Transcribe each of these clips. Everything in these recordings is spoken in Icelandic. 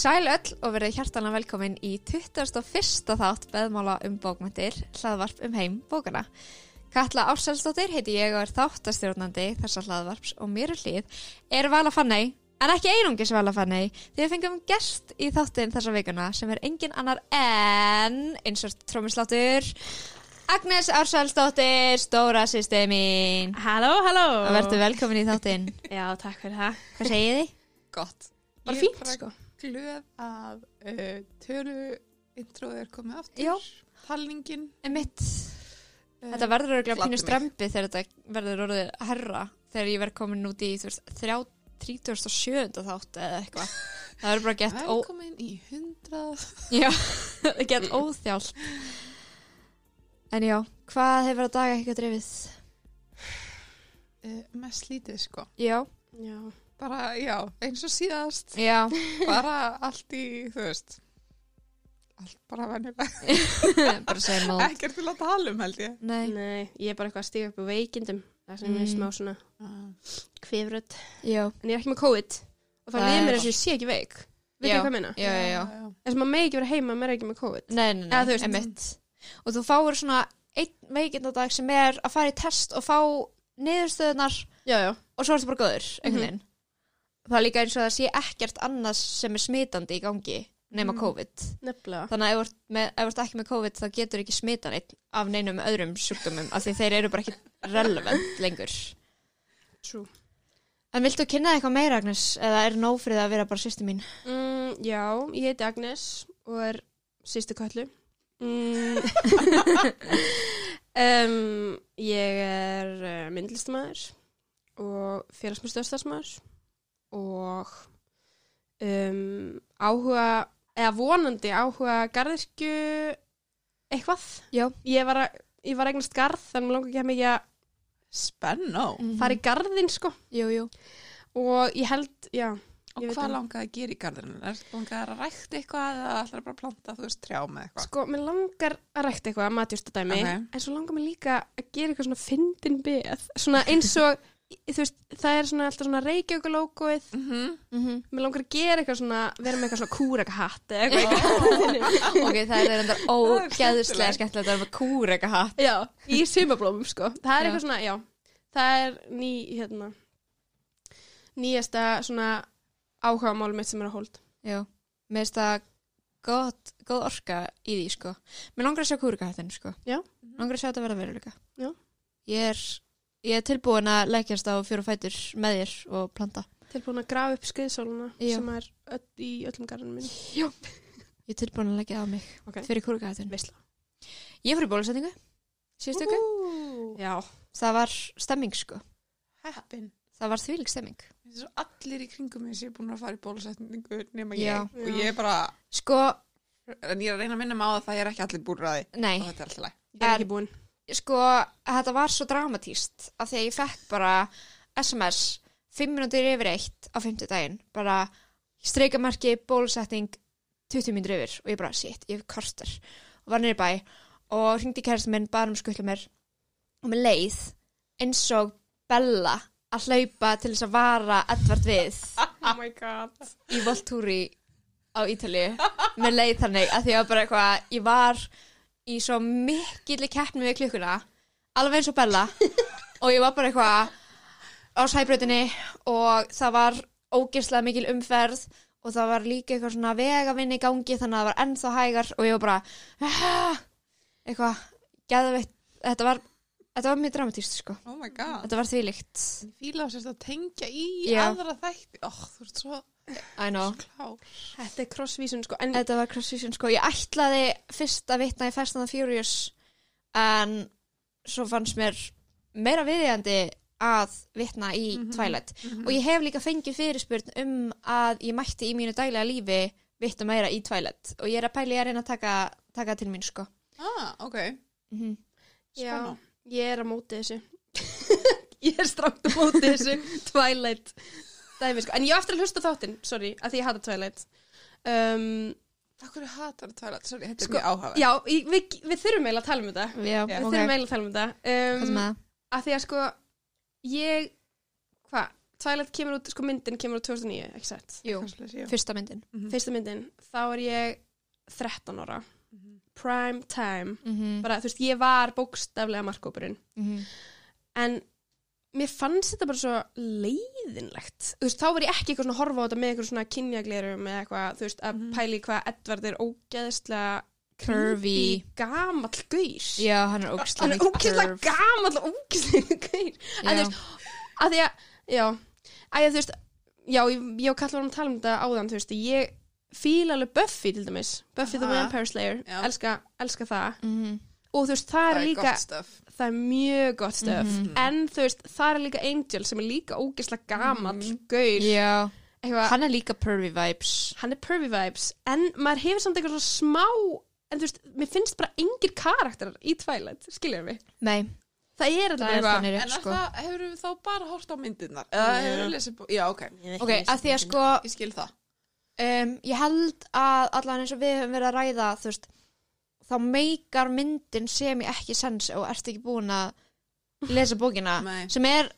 Sæl öll og verið hjartanlega velkomin í 21. þátt beðmála um bókmyndir, hlaðvarp um heim bókana. Katla Ársælsdóttir heiti ég og er þáttastjórnandi þessar hlaðvarps og mér er hlýð er Vala Fanney, en ekki einungis Vala Fanney, því við fengum gest í þáttin þessa vikuna sem er engin annar en, eins og trómisláttur, Agnes Ársælsdóttir, stóra sýstið mín. Halló, halló Og verður velkomin í þáttin. Já, takk fyrir það Hvað segið þið? Gott. Er fínt, sko glöð að uh, töru introð er komið aftur. Já. Talningin. Uh, Þetta verður örgulega pínu mig. strempi þegar þetta verður orðið herra þegar ég verð komin út í þú veist, þrjá, 37. þátt eða eitthvað. Það verður bara gett, ó, Velkomin í hundrað. já, gett óþjált. En já, hvað hefur að daga eitthvað drefið? Uh, mest lítið sko. Já, Já, Bara, já, eins og síðast. já, Bara allt í, þú veist. Allt bara venjulega. bara segja mót. Ekkert til að tala um held ég. Nei, nei, ég er bara eitthvað að stiga upp á veikindum Það sem Mm. er smá svona Uh, kvifrödd En ég er ekki með COVID Og það er er- mér eins og ég sé ekki veik Veit Já. ég hvað minna? Þess að maður megi ekki vera heima, maður er ekki með COVID Nei, nei, nei, Eða veist- emitt. Og þú fáir svona einn veikindadag sem er að fara í test og fá niðurstöðunar Já, já, og svo ertu bara góður, einhvern Mhm. veginn. Það er líka eins og það sé ekkert annars sem er smitandi í gangi nema Mm. COVID. nefnilega Þannig að ef þú ert ekki með COVID þá getur ekki smitan einn af neinum öðrum sjúkdómum af því þeir eru bara ekki relevant lengur. True En viltu kynna eitthvað meira, Agnes? Eða er það að vera bara sýsti mín? mm, Já, ég heiti Agnes og er sýstu köllu mm. um, Ég er uh, myndlistamæður og félagsmyndstöðstafsmæður og um, áhuga eða vonandi áhuga garðirkju eitthvað Já. Ég var að ég var eignast garð þannig að mér langar ekki að mikið að Spennó. fara í garðin sko Jú, jú. og ég held, já Og hvað það. langaði að gera í garðinu? Er langaði að rækta eitthvað eða ætlar bara að planta, þú veist, trjá með eitthvað? Sko, mér langar að rækta eitthvað að matjústadæmi Ok. en svo langar mér líka að gera eitthvað svona fyndin beð svona eins og veist, það er svona alltaf svona reykjaugulókuð Mm -hmm. Mm -hmm. mér langar að gera eitthvað svona, vera með eitthvað svona kúrakahatt eða eitthvað í garðinum. ok, það er enda ógeðslega skemmtilegt. að vera með kúreka hatt. Já, í sumablómum sko það er Já. eitthvað svona, já það er ný, hérna nýjasta svona áhuga málum mitt sem er að hold Já, mér finnst það gott, góð orka í því, sko. Mér langar að sjá kúrikahættin, sko. Já. Langar að sjá þetta verða veruleika. Já. Ég er, ég er tilbúin að leggjast á fjóru fætur með þér og planta. tilbúin að grafa upp skriðsóluna Já. sem er öll, í öllum garðinum minn Ég er tilbúin að leggja á mig Ok. fyrir kúrikahættin. Veistla. Ég í bólusetningu, síðustu ykkur. Já, Það var stemming, sko. Heppin. Það var þvílik stemming. Það er svo allir í kringum mig sem er búin að fara í bólusetningu nema Já. ég. Og ég er bara, Sko, en ég er að reyna að minna mig á það að það er ekki allir búin að því. nei. Og þetta er alltaf læg. ég er ekki búin sko, þetta var svo dramatíst af því að ég fekk bara SMS 5 minútur yfir eitt á 50 daginn, bara streikamarki, bólusetning 20 mínútur yfir og ég bara, shit, ég hef korter. Og var nýri bæ og hringdi kærasta minn, bara um skuttla mér. Og með leið eins og Bella að hlaupa til þess að vara Edvard við Oh my god. í Voltúri á Ítalíu. Með leið þannig að því að bara eitthvað ég var í svo mikilli keppni við klukkuna alveg eins og Bella og ég var bara eitthvað á sæbrautinni og það var ógeðslega mikil umferð og það var líka eitthvað svona vegavinn í gangi þannig að það var ennþá hægar og ég var bara "Ah", eitthvað geðveitt þetta var, þetta var mjög dramatíst sko Oh my god. þetta var þvílíkt Ég fíla á sérst að tengja í Já. aðra þætti. Ó, þú ert svo I know. Þetta er crossvísun sko En Þetta var cross-vision sko, ég ætlaði fyrst að vitna í Fast and the Furious en svo fannst mér meira viðjandi að vitna í Mhm. Twilight. og ég hef líka fengið fyrirspurn um að ég mætti í mínu daglega lífi vitna meira í Twilight. Og ég er að pæli að reyna að taka, taka til mín sko. Ah, ok. mm Já, Spenna. ég er að móti þessu. Ég er strátt að móti þessu. Twilight Dæmi, sko. En ég á eftir að hlusta þáttinn, sorry, að því ég hata Twilight um, Takk fyrir hatar Twilight, sorry, þetta Sko, er mjög áhuga. Já, í- við, við þurfum eiginlega að tala um þetta Já, Við ok, þurfum eiginlega að tala um þetta hvað um, sem það? að því að sko ég hvað, Twilight kemur út, sko myndin kemur út 2009, ekki sett Jú, fyrsta myndin Mhm. fyrsta myndin, þá er ég 13 ára Mhm. prime time mm -hmm. bara, þú veist, ég var bókstaflega markkópurinn Mhm. en mér fannst þetta bara svo leiðinlegt. Þú veist, þá var ég ekki eitthvað svona að horfa á þetta með eitthvað svona kynjaglerum eða eitthvað, þú veist, að Mhm. pæli hvað Edvard er ógeðslega Curvy. gamall gaur. Já, hann er er ógeðslega gamall og ógeðslega gaur. En þú veist, að því að já, að þú veist já, ég, ég og Kall varum að tala um þetta áðan þú veist, ég fíla alveg Buffy til dæmis. Buffy the. Vampire Slayer, elska, elska það. Mm og þú veist, það er Það er líka það er mjög gott stöf Mhm. en þú veist, það er líka Angel sem er líka ógeðslega gamall Mhm. gaur. Já, eitthvað, hann, hann er líka pervy vibes. Er pervy vibes. En maður hefur samt eitthvað svona smá en þú veist, mér finnst bara engir karakterar í Twilight, skiljar við Nei, það er er eitthvað En er sko. það, hefur við þá bara hort á myndirnar? Eða Já. hefur við lesið bó... Já, ok, Ok, að því að sko ég skil það. um, ég held að allan eins og við höfum verið að ræða þú veist, þá meikar myndin sem ég ekki sens og ert ekki búin að lesa bókina sem er,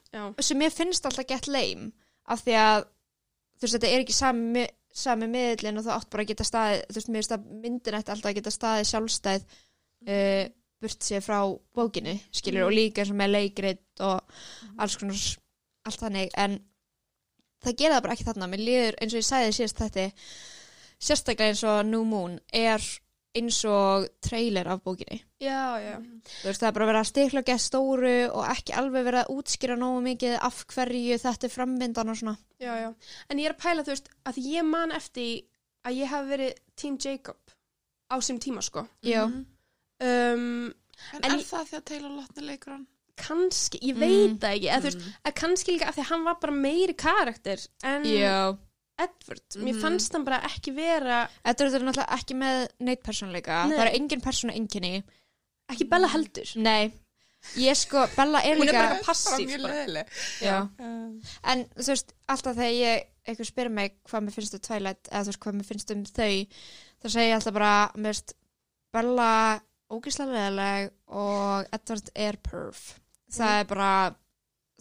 sem ég finnst alltaf gett leim af því að þú veist, þetta er ekki sami, sami miðlinn og þú átt bara að geta staðið þú veist, mér finnst að myndin ætti alltaf að geta staðið sjálfstæð uh, burt sér frá bókinu, skilur, og líka eins og með leikrit og alls konar allt þannig, en það gera það bara ekki þarna, mér líður eins og ég sagði síðast þetta sérstaklega eins og New Moon er eins og trailer af bókinni já, já, þú veist það er bara að stikla gett stóru og ekki alveg verið að útskýra nógu mikið af hverju þetta er framvindan og svona já, já en ég er að pæla, þú veist, að ég man eftir að ég hafi verið Team Jacob á sem tíma, sko já, Mhm. um, En, En er ég- það því að Taylor Lotner leikur hann? kannski, ég Mm. veit það ekki eða, þú veist, Mm. að kannski líka af því að hann var bara meiri karakter en já Edward, mér Mhm. fannst hann bara ekki vera Þetta er náttúrulega ekki með neitt persónleika Nei. það er engin persónu enginni ekki Bella heldur. Nei, ég sko, Bella er Hún er líka bara passív. En þú veist, alltaf þegar ég eitthvað spyrir mig hvað mér finnst um Twilight eða þú veist hvað mér finnst um þau þá segi ég alltaf bara, mér veist Bella ógislega leðileg og Edward er perf það er bara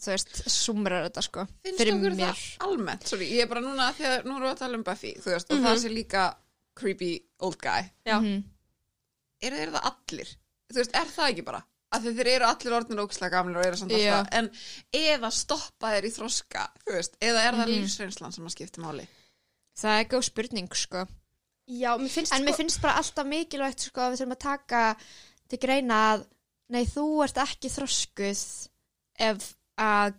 þú veist, sumrar þetta sko Finnst fyrir okkur mér það almennt? Sorry, ég er bara núna, þegar nú erum við að tala um Buffy, þú veist, og Mhm. það sé líka creepy old guy. Já. Mhm. Eru þeir það allir? Þú veist, er það ekki bara? Af því þeir eru allir orðnir ógislega gamlir og eru samt Já. alltaf, en eða stoppa þeir í þroska, þú veist, eða er það Mhm. lífsreynslan sem að skipta máli? það er góð spurning sko já, mér finnst en sko mér finnst bara alltaf mikilvægt sko að við þurfum að taka til greina að nei, þú ert ekki þroskuð ef að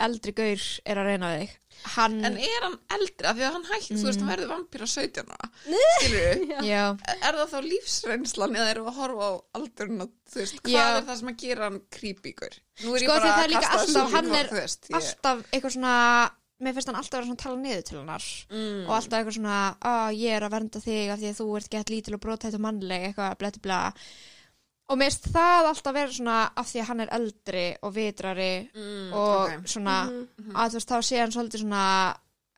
eldri gaur er að reyna þig. Hann, En er hann eldri? Af því að hann hægt, þú veist, hann verður vampýra 17 ára. Skilur Er það þá lífsreynslan eða erum við að horfa á aldurinn og þú veist, hvað Já. er það sem að gera hann creepy-gur? Nú er Sko, ég bara að kasta alltaf- hann er veist, ég, alltaf eitthvað svona mér finnst hann alltaf vera svona að tala niður til hennar. Mm, og alltaf eitthvað svona að ég er að vernda þig af því að þú ert gett lítil og brotætt og mannleg eitthvað bleti bla og mér finnst það alltaf vera svona af því að hann er eldri og vitrari mm, og ok. svona Mhm. að þú veist þá sé hann svolítið svona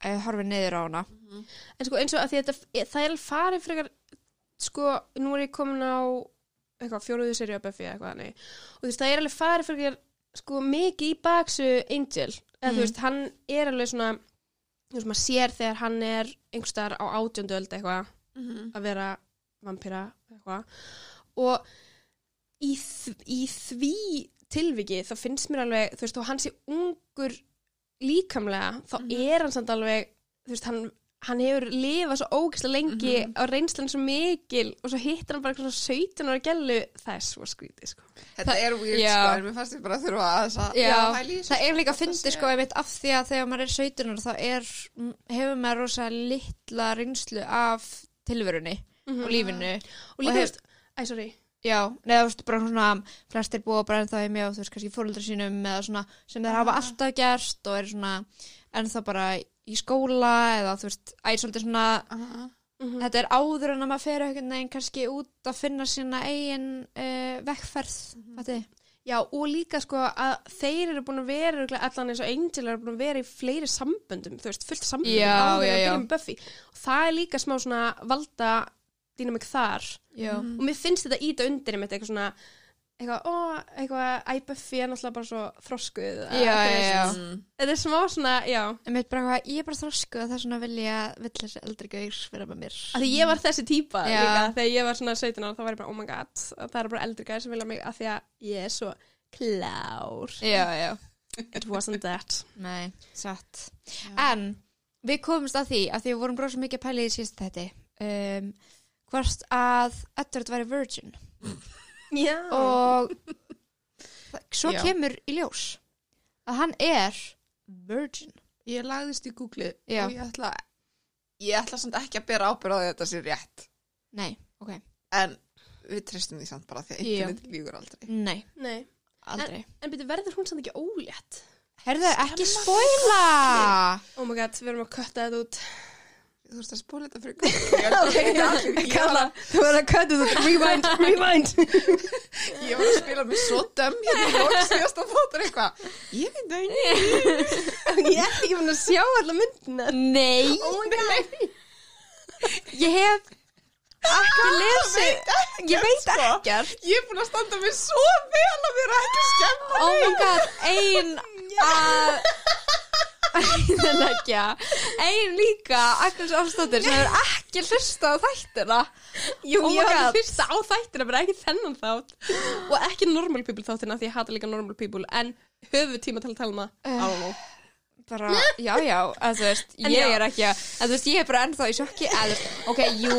uh, horfið niður á hana en sko eins og að því þetta það er alveg farið frekar sko, nú er ég komin á eitthvað fjóruðu seri á Buffy eða eitthvað þannig og þú veist, það er alveg farið frekar sko mikið í baksu Angel eða Mm. þú veist, hann er alveg svona þú veist, maður sér þegar hann er einhverstaðar á átjöndu öld eitthvað Mhm. að vera vampíra eitthvað og í, í því tilviki þá finnst mér alveg þú veist, og hann sé ungur líkamlega þá Mhm. er hann samt alveg þú veist, hann, hann hefur lifað svo ógeðslega lengi Mhm. á reynslan svo mikil og svo hittir hann bara svona 17 ára gælu það er svo skrítið sko. Þetta er weird Já. sko, en mér fannst ég bara að þurfa að að það er líka að hvort fyndi sko af því að þegar maður er 17 ára þá er, hefur maður rosa litla reynslu af tilverunni og lífinu. Og líka, þú veist, æ, sorry Já, neða þú veist bara svona flestir búa bara ennþá heimi á þú veist kannski fóröldra sínum eða svona sem þeir hafa Ah. alltaf gert og er svona ennþá bara í skóla eða þú veist, æ, svolítið svona Aha. Mhm. þetta er áður en að maður fer einhvern veginn kannski út að finna sína eigin uh, vekkferð, mm -hmm. Já, og líka sko að þeir eru búin að vera allan eins og Angel eru búin að vera í fleiri samböndum, þú veist, fullt samböndum Já, en já, að byrja með Buffy og það er líka smá svona valda dýnamik þar Já, Mhm. og mér finnst þetta íta undir með eitthvað svona eitthvað, ó, eitthvað, æ, Buffy er náttúrulega bara svo þroskuð eða Já, já, svoleiðis. Þetta er smá svona, já En mitt bara hvað, ég er bara þrosku og það er svona vilja vill þessi eldri gaur vera með mér. að því ég var þessi típa Já. líka þegar ég var svona 17 ára þá var ég bara, oh my god það er bara eldri gæði sem vilja mig að því að ég er svo klár Já, já. it wasn't that Nei, satt. En við komumst að því að því við vorum bara svo mikið að pæla í síðast þetta um, hvort að Edward væri virgin já, og svo Já. kemur í ljós að hann er virgin. Ég lagðist í Google Já. og ég ætla, ég ætla samt ekki að bera ábyrð á því að þetta sé rétt. Nei, ok. En við treystum því samt bara því að Já. internet lígur aldrei. Nei, nei aldrei. en byrju, verður hún samt ekki ólétt Herðu, ekki spoila! oh my god, við erum að kötta þetta út Þú veist að spóla þetta fyrir. Kalla, þú verður að kötta þetta rewind, rewind Ég var að spila mig svo döm hérna í lók síðast að fóta eitthvað. Ég veit það ekki. ég er ekki fann að sjá alla myndina Nei, oh my god ég hef ekki lesið, ég veit ekkert. Ég er búin að standa mig svo vel að vera ekki að skemma. Oh my god, ein að Ein ekki Ein líka Agnes Ársdóttir sem er ekki hlusta á þættina. Jú, Oh ég að fyrsta á þættina, bara ekki þennan þátt. Og ekki normal people þáttina því ég hata líka normal people. En höfu tíma til að tala um það bara, já, já, að þú veist En ég já. er ekki að, að þú veist, ég er bara ennþá í sjokki að, þú veist, ok, jú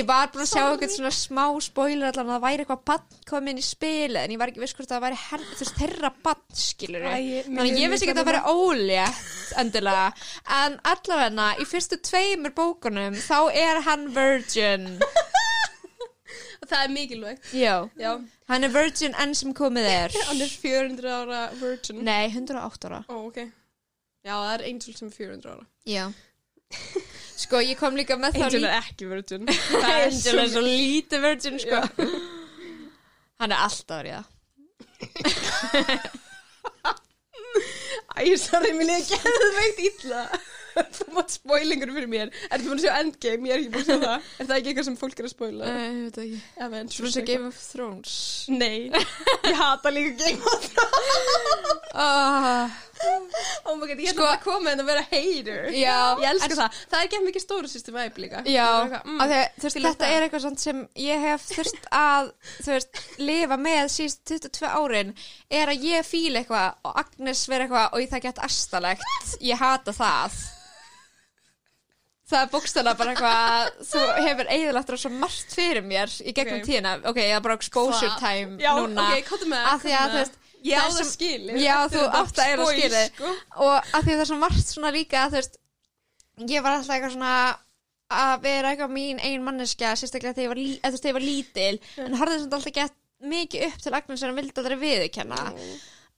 ég var búin að sjá eitthvað svona smá spoiler allan að það væri eitthvað bann komin í spili en ég var ekki viss hvort það væri her, þú veist, þeirra bann, skilur Æ, ég- þannig að ég vissi ekki að það væri ólétt endilega, en allavegna í fyrstu tveimur bókunum þá er hann virgin. Og það er mikilvægt. Já, Já, hann er virgin enn sem komið er. Hann er 400 ára virgin. Nei, 108 ára. Ó, ok Já, það er Angel sem er 400 ára. Já. Sko, ég kom líka með það Angel er ekki virgin. Það er Angel er svo lítið virgin sko. Hann er alltaf árið Æ, sorry, mér liði geðveikt illa. Þú mátt spoilingur fyrir mér. Ertu búin að sjá Endgame? Ég er ekki búin að sjá það. Er það ekki eitthvað sem fólk er að spoila? Nei, ég veit ekki. Avengers Svo sem Game of Thrones. Nei, ég hata líka Game of Thrones. Ah, Oh my god, ég Sko- ætla að koma en að vera hater. Já. Ég elska en- það, það er ekki mikið stóru system væp líka. Já, Það er eitthvað, mm, veist, fíla þetta það. er eitthvað sem ég hef þurft að, þú veist, lifa með síðust 22 árin er að ég fíla eitthvað og Agnes vera eitthvað og það gett astalegt. Ég hata það. Það er bókstæðlega bara eitthvað þú hefur eiginlegt svo margt fyrir mér í gegnum Ok. tíðina, ok, ég er bara exposure Hvað? time Já, núna. ok, kóttu með af því að þú veist Ég á það sem- skilið Já, þú átt að eiginlega spoil, skilið. sko. og af því að það er svo margt svona líka þú veist, ég var alltaf eitthvað svona að vera eitthvað mín ein manneskja sérstaklega þegar ég ég var lítil en horfði svona alltaf gett mikið upp til Agnes en hann vildi aldrei viðurkenna.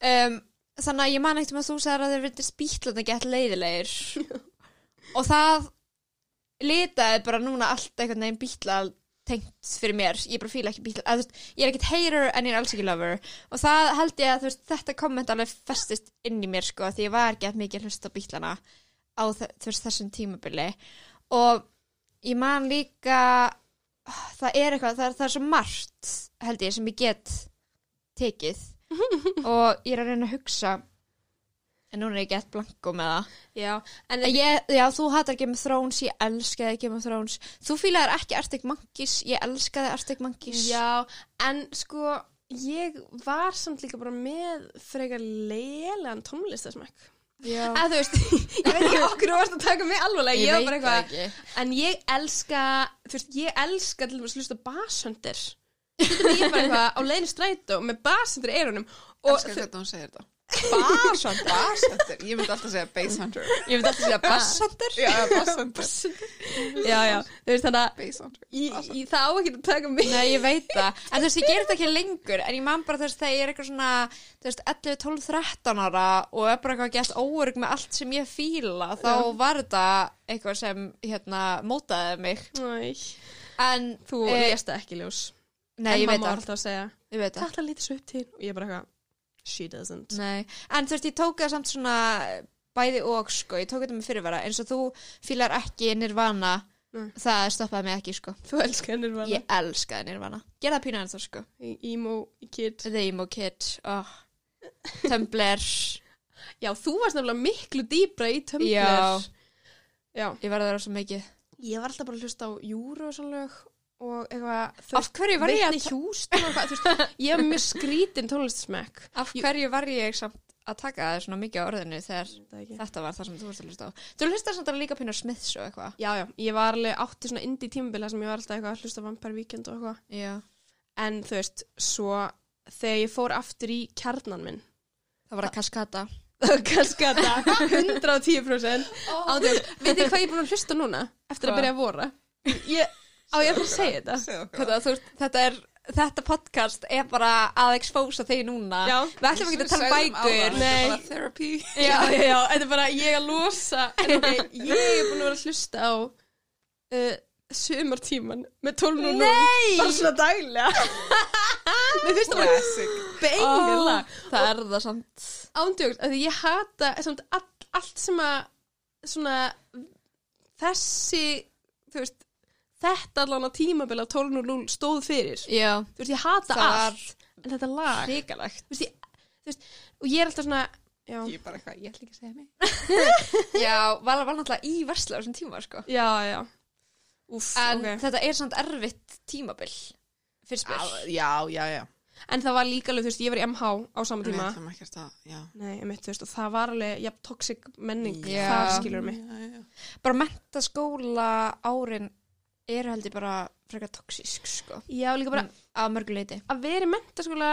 Um, þannig að ég man ekkert um að þú sagðir að þeir vildi spýtlandi gett leiðilegir. Og það litaði bara núna allt einhvern veginn bítla tengt fyrir mér, ég bara fíla ekki bítla að, veist, ég er ekkert hater en ég er alls ekki lover. Og það held ég að veist, þetta komment alveg festist inn í mér sko því ég var ekki að mikið að hlusta á bítlana á veist, þessum tímabili. Og ég man líka það er eitthvað, það er, það er svo margt held ég sem ég get tekið. Og ég er að reyna að hugsa en núna er ég gett blanko með það. Já, en ég, já, þú hatar Game of Thrones, ég elskaði Game of Thrones. Þú fílaðir ekki Arctic Monkeys, ég elskaði Arctic Monkeys. Já, en sko ég var samt líka bara með frekar leilegan tónlistasmæk já. eða þú veist, ég veit ekki okkur þú varst að taka mig alvarlega, ég, var bara veit það eitthvað ekki. En ég elska, þú veist, ég elska til dæmis að hlusta basshundir Þetta er ég bara eitthvað á leiðinu strætó með basshundir í eyrunum og Elskar hvernig hún segir þetta. Basshunter? Basshunter. Ég myndi alltaf segja basshunter. Ég veit alltaf að segja Basshunter. Já, basshunter. já, já, þú veist þannig að Basshunter. það á ekki að taka mig. Nei, ég veit það. En þú veist, ég gerir þetta ekki lengur. En ég man bara þú veist, þegar ég er eitthvað svona Þú veist, 11, 12, 13 ára Og er bara eitthvað gett óörug með allt sem ég fíla Þá var þetta eitthvað sem, hérna, mótaði mig. Næ, En þú Eh, lést það ekki ljós. Nei, ég veit það. að Ég veit það she doesn't Nei, en þú veist, ég tók það samt svona bæði og, sko, ég tók þetta með fyrirvara eins og þú fílar ekki Nirvana Nei. það stoppaði mig ekki sko Þú elskar Nirvana. ég elskaði Nirvana gera það pínu ennþá sko Emo kid. The Emo Kid oh. Tumblr Já, þú varst nefnilega miklu dýbra í Tumblr. Já. Já. ég var að vera svo mikið Ég var alltaf bara að hlusta á júru og svona lög og eitthvað, af hverju var ég að eitthvað, þú veist, ég hef mjög skrítin tónlistasmekk. af hverju var ég samt að taka það svona mikið á orðinu þegar þetta var það sem þú varst að hlusta á? Þú hlusta samt alveg líka pínu á Smiths og eitthvað. Já, já, ég var alveg átti svona indie tímabila sem ég var alltaf eitthvað að hlusta á Vampire Weekend og eitthvað. já. En þú veist, svo þegar ég fór aftur í kjarnan minn, það var að kaskata. Kannski að það 110% ándjóð, veit þið hvað ég er búin að hlusta núna eftir Hvað? að byrja að vora? Ég, á ég að að segja þetta Segðu okkur þetta, þú, veist, þetta er þetta podcast er bara að expósa þig núna Já. við ætlum ekki að tala um bækur Nei. Therapy. já, já, já, þetta er bara ég að losa en ok, ég er búin að vera að hlusta á uh, sumartíman með 12 og 0 Nei! bara svona daglega mér finnst það bara Classic. beigla það er það samt ándjóks, af því ég hata samt all, allt sem að svona þessi þú veist, þetta allan að tímabila 12 og 0 stóð fyrir já, þú veist, ég hata það allt en þetta lag, hrikalegt þú veist, ég, þú veist og ég er alltaf svona já, Ég er bara eitthvað, ég ætla ekki að segja mig. já, var, var náttúrulega í versla á þessum tíma sko. já, já Úf, en ok. þetta er samt erfitt tímabil fyrst Já, mér já, já, já. en það var líka alveg, þú veist, ég var í MH á sama tíma ætlum ekkert að, já. Nei, einmitt, þú veist, og það var alveg ja, toxic menning, Já. það skilur mig Já, já. bara mentaskóla árin eru heldur bara frekar toxísk sko. Já, líka bara að mörguleiti að vera í mentaskóla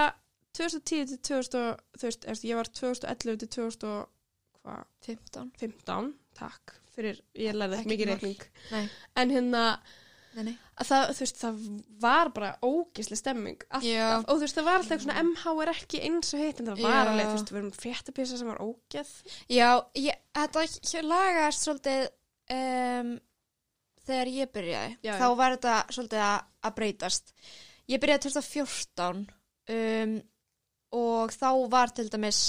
2010 til 2000 og, þú veist, ég var 2011 til 2015 15 takk fyrir, ég lærði Ekki mikið reikning. En hérna, nei, nei. að það, þú veist, það var bara ógisli stemming alltaf, og þú veist, það var alltaf svona MH er ekki eins og heitt, en það var Já. alveg, þú veist, við erum fréttapísa sem var ógeð. Já, ég, þetta lagast svolítið um, þegar ég byrjaði. Já, þá var þetta svolítið að, að breytast. Ég byrjaði 2014 um, og þá var til dæmis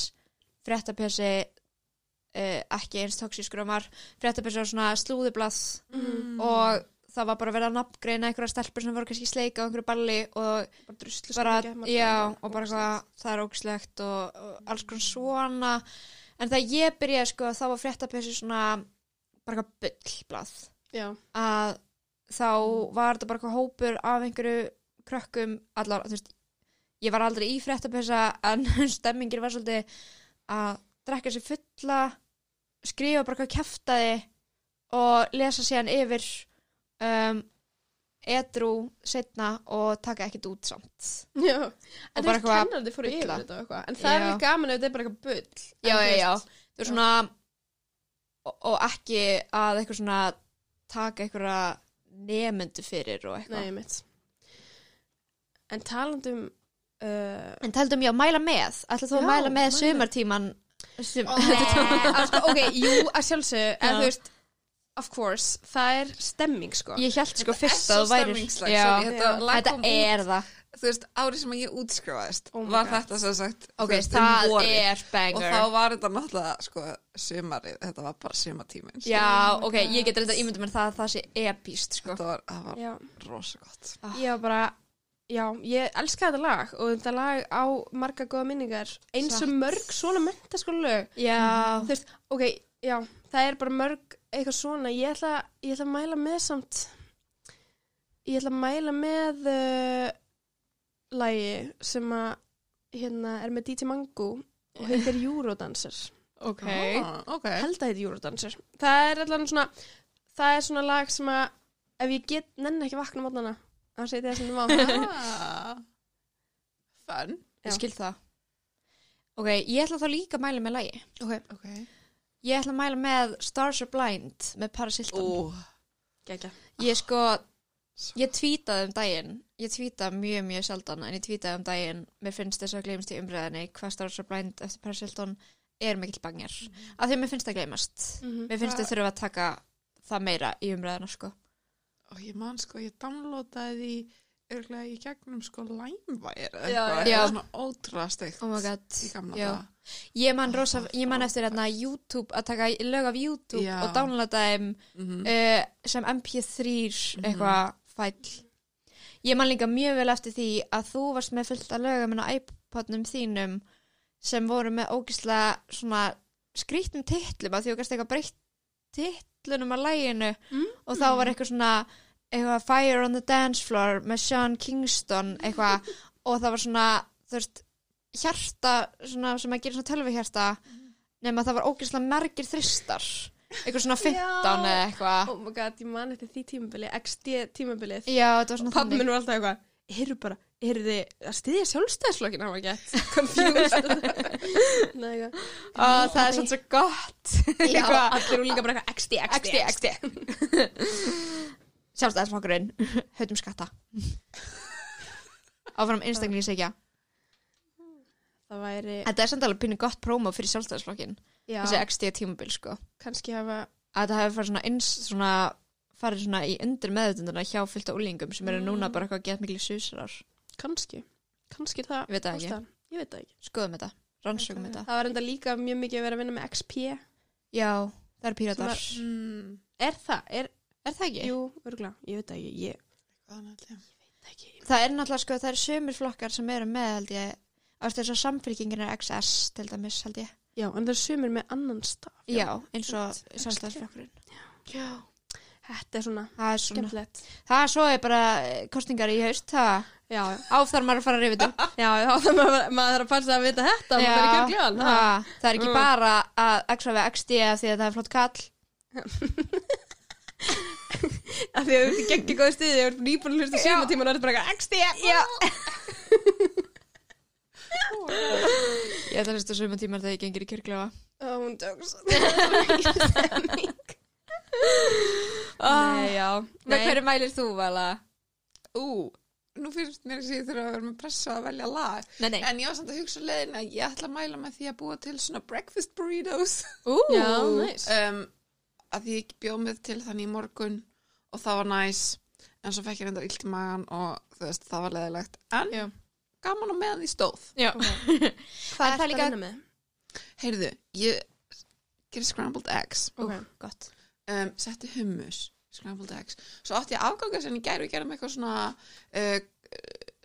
fréttapessi uh, ekki eins toxískur og var fréttapessi á svona slúðublað mm. og það var bara verið að nafngreina einhverja stelpur sem voru kannski sleika á einhverju balli og bara bara, já, og bara hvað það er ógislegt og, og alls konar svona en þegar ég byrjaði sko þá var fréttapessi svona bara eitthvað bullblað já, að þá var þetta bara eitthvað hópur af einhverju krökkum allar, þú veist ég var aldrei í fréttapessa en stemmingir var svolítið að drekka sér fulla skrifa bara hvað kæftaði og lesa síðan yfir um, edru setna og taka ekkert út samt. Já. En veist, eitthvað kennandi fóru yfir þetta eitthvað en það er Já. ekki gaman ef þetta er bara eitthvað bull já, já, já, veist, þú er svona og, og ekki að eitthvað svona taka einhverja nefndu fyrir og eitthvað. Nei, mitt En talandum uh, en ég að mæla með. Ætla þú að Já, mæla með mæla. sumartíman sum... Nei, sko, ok, jú, að sjálfsög En Já. þú veist, of course Það er stemming, sko. Ég held sko Þetta er fyrst svo að þú værir stemmingslag, Já, sorry, þetta Já. lag þetta kom út, er það Þú veist, árið sem ég útskrifaðist Oh var God. þetta sem sagt ok, þú veist, um það vorið. er Og banger þá var þetta náttúrulega, sko, sumarið, þetta var bara sumartíminn. sko. já, Oh ok, God. ég get reynda ímyndum en það að það sé epíst sko. Þetta var, það var Já, rosa gott. ég var bara Já, ég elska þetta lag og þetta lag á marga góða minningar eins og mörg svona mentaskóla lög já, þú veist, ok, já, það er bara mörg eitthvað svona, ég ætla, ég ætla að mæla með samt ég ætla að mæla með uh, lagi sem að hérna er með DJ Mango og heitir Eurodancer ok. Ah, ok. held að heitir Eurodancer það er allan svona það er svona lag sem að ef ég get nenni ekki vakna mótnana þá setja ég það sem á Ah. Fun. ég skil það. Ok, ég ætla þá líka að mæla með lagi. Ok, Ok. ég ætla að mæla með Stars Are Blind með Paris Hilton gegja Ég sko, ég tweetaði um daginn, ég tweetaði mjög, mjög sjaldan, en ég tweetaði um daginn, mér finnst þess að gleymast í umræðinni, hvað Stars Are Blind eftir Paris Hilton er mikill bangjar. Af því mér finnst það gleymast. Mhm. Mér finnst þau þurfa að taka það meira í umræðina, sko. og ég man sko, ég downloadaði örglega í gegnum sko Já, eitthvað, eitthvað svona ótrúlega steikt Oh my god. í gamla daga. Ég man rosa, ég man eftir hérna YouTube að taka lög af YouTube Já. og downloada þeim Mhm. uh, sem MP3 eitthvað fæll. Ég man líka mjög vel eftir því að þú varst með fullt að lögum en á iPodnum þínum sem voru með ógislega svona skrýttum titlum að því gæst eitthvað breytt titlunum að læginu Mm. og þá var eitthvað svona eitthvað Fire on the Dance Floor með Sean Kingston eitthvað og það var svona veist hjarta svona, sem að gera svona tölvi hjarta nema það var ógislega mergir þristar eitthvað svona 15 eða eitthvað. Oh my god, ég man eftir því tímabili, XD tímabilið. Já, þetta var svona Pappi minn var alltaf eitthvað, eru bara, eru þið að styðja sjálfstæðslokkin, hann var gett confused. Nei, eitthvað. Ó, það er svona svo gott. Já, allir eru líka bara eitthvað XD, XD, XD, Sjálfstæðisflokkurinn höfum skatta. Áfram einstaklingsegja Það væri, Þetta er samt alveg pínu gott prómo fyrir sjálfstæðisflokkin já, þessi XD tímabil sko kannski hafa, að það hefur farið svona eins svona farið svona í undir meðutunduna hjá fylgta úlingum sem eru núna bara eitthvað að geta miklu susrar kannski, kannski er það. Ég veit það ekki. Ég veit það ekki. skoðum þetta, rannsökum þetta Það var enda líka mjög mikið að vera að vinna með XP. Já, það er píratar Mm, Er það? Er, Er það ekki? jú, örgulega, ég veit það ekki, ég náttúrulega? veit það ekki. Það er náttúrulega sko, það eru sömur flokkar sem eru með held ég, ástu þess að samfylkingin er XS til dæmis held ég Já, en það er sumir með annan staf. Já, eins og Einmitt. sjálfstæðisflokkurinn Já, Þetta er svona það er svona skemmtilegt. Það er svo er bara eh, kostningar í haust það Já, áþar maður að fara að rifið þetta já, já, það maður, maður þarf að passa að vita þetta, maður er ekki gljóðan. það, það er ekki Mm. bara að XV XD af því að það er flott kall Af því að þú geggi góði stuði, þú ert nýbúin að hlusta síma tíma og það er bara XD. Já. Ég ætla að hlusta suma tímar þegar ég gengir í kirklefa Ó, hún. Stemning. Nei, já. Með hverju mælir þú, Vala? Ú, nú finnst mér að ég þurfa að vera með pressa að velja lag. Nei, nei En ég var samt að hugsa leiðin að ég ætla að mæla með því að búa til svona breakfast burritos. Ú, Já, næs. um, að því ég bjóð með til þannig í morgun og það var næs. En svo fekk ég reyndar illt í magan og þú veist, það var leðilegt. En Já. Gaman á meðan því stóð. Já. Hvað það er líka- það að vinna með? Heyrðu, ég gerir scrambled eggs. Ok. Gott. Um, setti hummus scrambled eggs. Svo átti ég afganga sem ég gæri og gerði með eitthvað svona uh,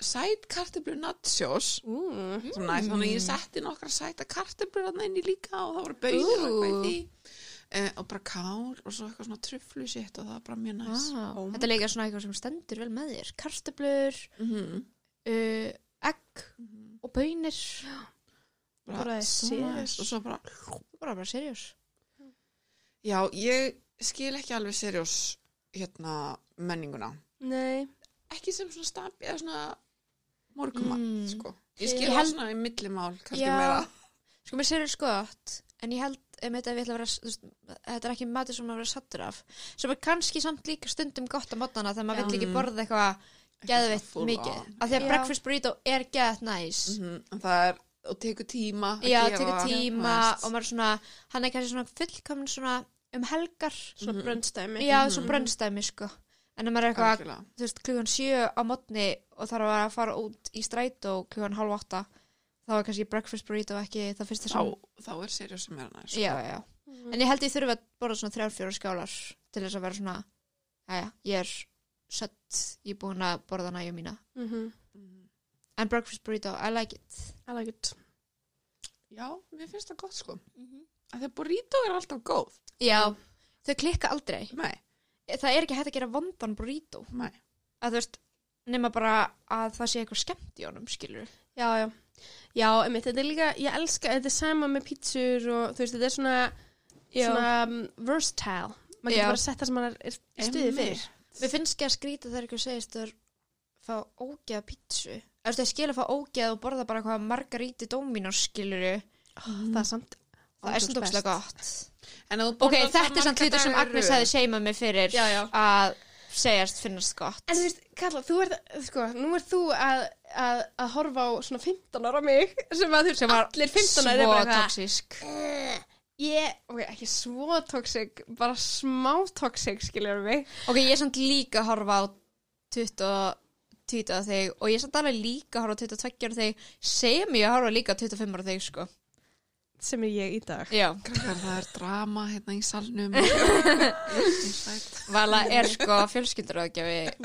sæt kartöflu nachos. Ú, svo næst, þannig að ég setti nokkra sæta kartöflur þarna inn í líka og það voru bauðir og eitthvað í því. Uh, og bara kál og svo eitthvað svona trufflu sitt og það var bara mjög næs. Ah, Oh Þetta er líka svona eitthvað sem stendur vel með þér. Kartöblur, mm -hmm. uh, egg og bönir bara, Bara næs og svo bara Bara bara seriós já, ég skil ekki alveg serjós hérna menninguna nei. ekki sem svona stabi eða svona morgumat Mm. sko. ég skil það svona í millimál kannski Já. meira Sko mér seriós gott En ég held, um þetta, vera veist, Þetta er ekki matur sem maður vera sattur af Sem er kannski samt líka stundum gott á mótnana Þegar maður vill ekki Mm. borða eitthvað Geðveitt full mikið. Af. Því að Já. breakfast burrito er geðt næs. Mhm, en það er, og tekur tíma að Já, tekur tíma og maður er svona, hann er kannski svona fullkomin svona um helgar. Svona Mhm. bröndstæmi. Já, svo bröndstæmi sko. En ef maður er eitthvað, þú veist, klugan sjö á mótni og þarf að fara út í strætó klugan hálf átta þá er kannski breakfast burrito ekki það fyrsta sem þá, þá er serjós sem er næst Já, já, en ég held ég þurfi að borða svona þrjár, fjórar skálar til þess að vera svona Jæja, ég er sött, ég er búin að borða næju mína. Mhm. En breakfast burrito, I like it. I like it. já, mér finnst það gott sko. Að því að burrito er alltaf góð. Já, þau klikka aldrei. Nei, Það er ekki hægt að gera vondan burrito. Nei. Að þú veist, nema bara að það sé eitthvað skemmt í honum, skilur Já, já. Já, einmitt, þetta er líka, ég elska, þetta er sama með pítsur og þú veist, þetta er svona, svona um, versatile. Maður getur bara sett það sem maður er í stuði Einmitt. fyrir. Mér finnst ekki að skrýta þegar eitthvað segist þau fá ógeða pítsu. Þú veist, það skil að fá ógeða og borða bara eitthvað margaríti dóminos, skilur Það er samt, Það er best. tókslega gott Ok, þetta er samt hlutur sem Agnes hefði seimað mig fyrir Já, já. að segjast finnast gott. En þú veist, Karla, þú ert, sko, nú ert þú að, að, að horfa á svona 15 ára mig sem að þú veist, sem var allir 15 ára er svo bara eitthvað, toxisk "Eh, ég, ok, ekki svo toxic, bara smá toxic, skiljum mig. Ok, ég er samt líka að horfa á tweeta á þig og ég er samt alveg líka að horfa á 22 ára þig sem ég að horfa líka á 25 ára þig sko. Sem er ég í dag. Já, Krakkar, það er drama hérna í salnum. Vala er sko fjölskyldur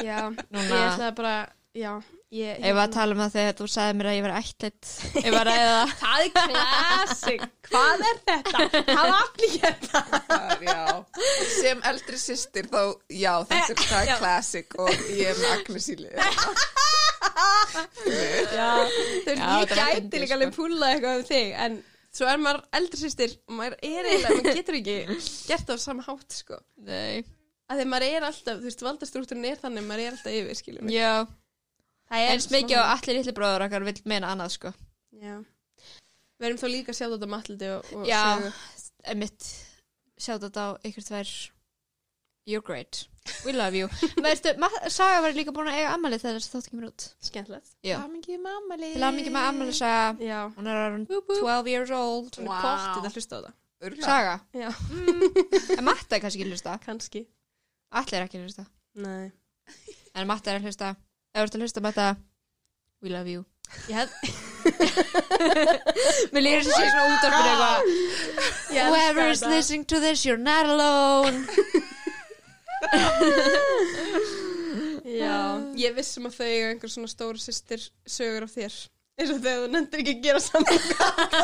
já, Núna- ég ætlaði bara já, ég, Ef að tala um það þegar þú sagði mér að ég var ættlit Ef að ræða það. Það er classic. Hvað er þetta? það var allir hérna? Það er, já. sem eldri systir þá, já, þetta er það er classic og ég er með Agnes í lið já, þau Já, ég þetta var gæti líka alveg púla eitthvað um þig en svo er maður eldri sýstir og maður er eiginlega, maður getur ekki gert það á sama hátt sko. Nei. Að því maður er alltaf, þú veist, valdastrúkturinn er þannig maður er alltaf yfir, skiljum mig. Já, það er eins mikið og allir litli bróður okkar vil meina annað sko. Já. við erum þá líka að sjá þetta matliti og, og Já, emitt Sjátt þetta á ykkur tvær. You're great. We love you. Veistu, ma- Saga var líka búin að eiga ammali þegar þessi þáttu kemur út. Skemmtilegt. Lið Til að mikið með ammali Saga. Já, Hún er around 12 years old. Hún er Vá. pottið að hlusta á það. Saga. Já, En Matta er kannski ekki að hlusta. Kannski. Allir er ekki að hlusta. Nei. En Matta er að hlusta Ef þú ert að hlusta Matta We love you. Ég hef, Mér lýður þessi svona útvarpinu eitthvað. Whoever is þetta. listening to this You're not alone. Já, ég vissum að þau eiga einhver svona stóru systir sögur af þér. Eins og þegar þú nefndir ekki að gera saman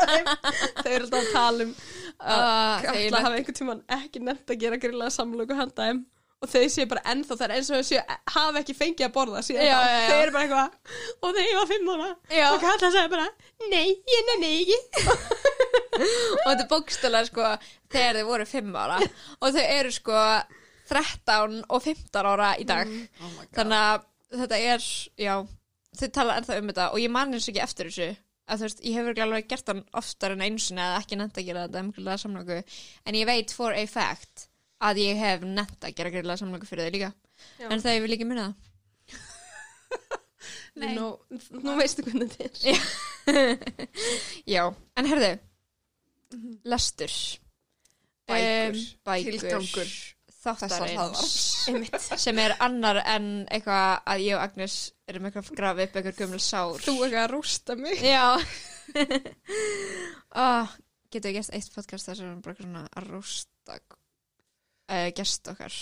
þau eru alltaf að tala um að Ah, Katla þegar- hafi einhvern tímann ekki nefnt að gera grillaða samlöku handa þeim og þau séu bara ennþá það er eins og þau séu hafi ekki fengið að borða síðan Já, já, já. þau eru bara eitthvað og þegar ég var fimm ára Já. og Katla sagði bara nei, ég nenni ekki. Og þetta er bókstælega sko þegar þau voru 5 ára. Og þau eru sko 13 og 15 ára í dag. Oh my god. þannig að þetta er já, þau tala ennþá um þetta. Og ég man eins og ekki eftir þessu. Að þú veist, ég hefur alveg gert hann oftar en einu sinni eða ekki nefnt að gera þetta samlöku en ég veit for a fact að ég hef nefnt að gera griðlega samlöku fyrir þau líka. Já. en það ég vil ekki muna það. Nei. nú, nú veistu hvernig þetta er. Já, en herðu Lestur. Bækur. Bækur. Tilgangur Þáttarins. einmitt. Sem er annar en eitthvað að ég og Agnes erum eitthvað að grafa upp eitthvað gömul sár. Þú ekki að rústa mig. Já. Oh, Getum við gert eitt podcast þar sem við bara eitthvað svona að rústa uh, gest okkar.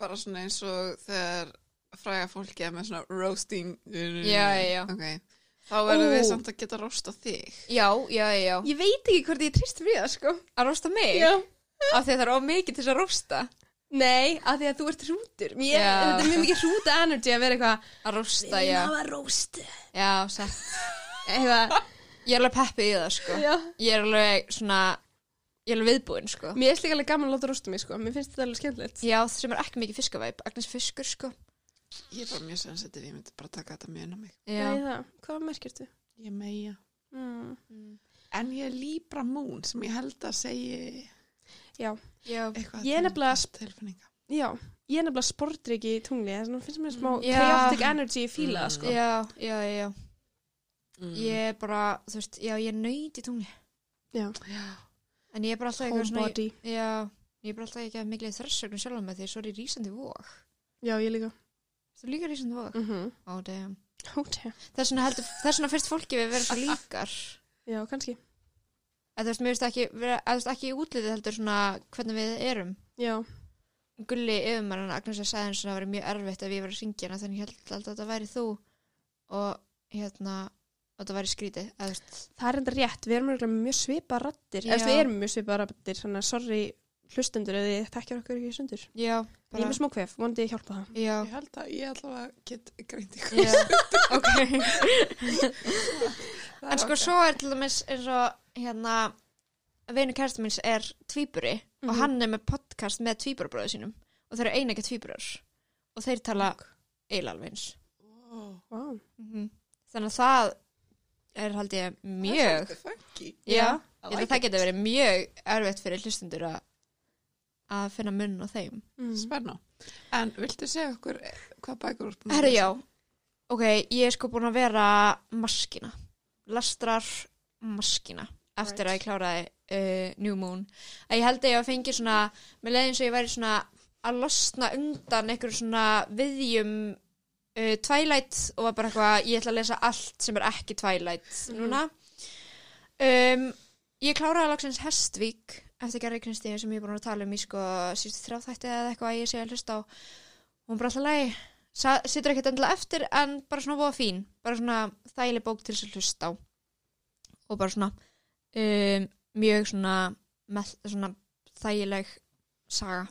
Bara svona eins og þegar fræga fólki er með svona roasting. Já, já, já. okay. þá verðum við samt að geta rosta þig. Já, já, já. Ég veit ekki hvort ég trist fyrir það sko. Að rústa mig? já. Af því að það er of mikið til þess að rústa Nei, að því að þú ert hrútur. Mér, Já. Þetta er mjög mikið hrúta energy að vera eitthvað Að rústa, já. hafa róst Já, satt. Eitthvað, Ég er alveg peppið í það, sko. Já. Ég er alveg svona Ég er alveg viðbúin, sko. Mér er líka alveg gaman að láta rósta mig, sko. Mér finnst þetta alveg skemmtilegt. Já, sem er ekki mikið fiskavæp Agnes fiskur, sko. Ég er bara mjög sensitiv, ég myndi bara taka þetta mjög inn á mig. Já, ég það, hvað merkirtu? ég meia. Mm. en ég er Libra Moon sem ég held að segi Já, Já, eitthvað Ég er nefnilega- tilfinninga. Já. Ég er nefnilega sportriki í tungli Þess vegna finnst mér smá Já. chaotic energy í fíla, Mm. sko. Já, já, já, já. mm. Ég er bara, þú veist, já, ég er nöyt í tungli Já, já, En ég er bara alltaf eitthvað svona homebody. Já, ég er bara alltaf ekki að miklu þressögnum sjálf með því Svo er ég rísandi vóg Já, ég líka. Þú líka rísandi vóg? mm -hmm. Ó, damn. Hóti Þess vegna heldur, þess vegna fyrst fólki við vera svo líkar. Já, kannski. Að þú veist, mér veist ekki, ekki í útlitið heldur svona hvernig við erum. Já, Gulli yfirmann Agnes að sagði eins og það væri mjög erfitt ef ég var að syngja þannig held alltaf að þetta væri þú og hérna og þetta væri skrítið það er enda rétt Við erum mjög svipa rattir. Eða við erum mjög svipa rattir Þannig að sorry hlustendur ef þið þekkjar okkur ekki sundur Já, Ég er með smá kvef, vonandi ég hjálpa það. Já, ég held að ég allavega get greint ykkur. Já, ok. En sko svo er til dæmis eins og hérna vinu kærasta míns er tvíburi og Mhm. hann er með podcast með tvíburabróðu sínum og þeir eru einega tvíburar og þeir tala eins. Ó, wow. Mhm. Þannig að það er haldið ég það mjög. Já, I ég held like að það getur verið mjög erfitt fyrir hlustundur að að finna munn á þeim mm. Spenna. En viltu segja okkur eh, hvað bækur úr búin að Herru, lesa? já, ok, ég er sko búin að vera maskina lastrar maskina eftir Right. að ég kláraði uh, New Moon að ég held að ég að fengi svona með leiðin svo ég væri svona að losna undan einhverjum svona viðjum uh, Twilight og var bara eitthvað, ég ætla að lesa allt sem er ekki Twilight núna. Um, Ég kláraði lagsins Hestvík eftir Gerri Kristín sem ég er búin að tala um í sko sístu þrjáþætti eða eitthvað að ég sé að hlusta á. Hún bara alltaf lægi sittur ekkert endilega eftir en bara svona voða fín. Bara svona þægileg bók til þess að hlusta á. Og bara svona um, mjög svona, með, svona þægileg saga.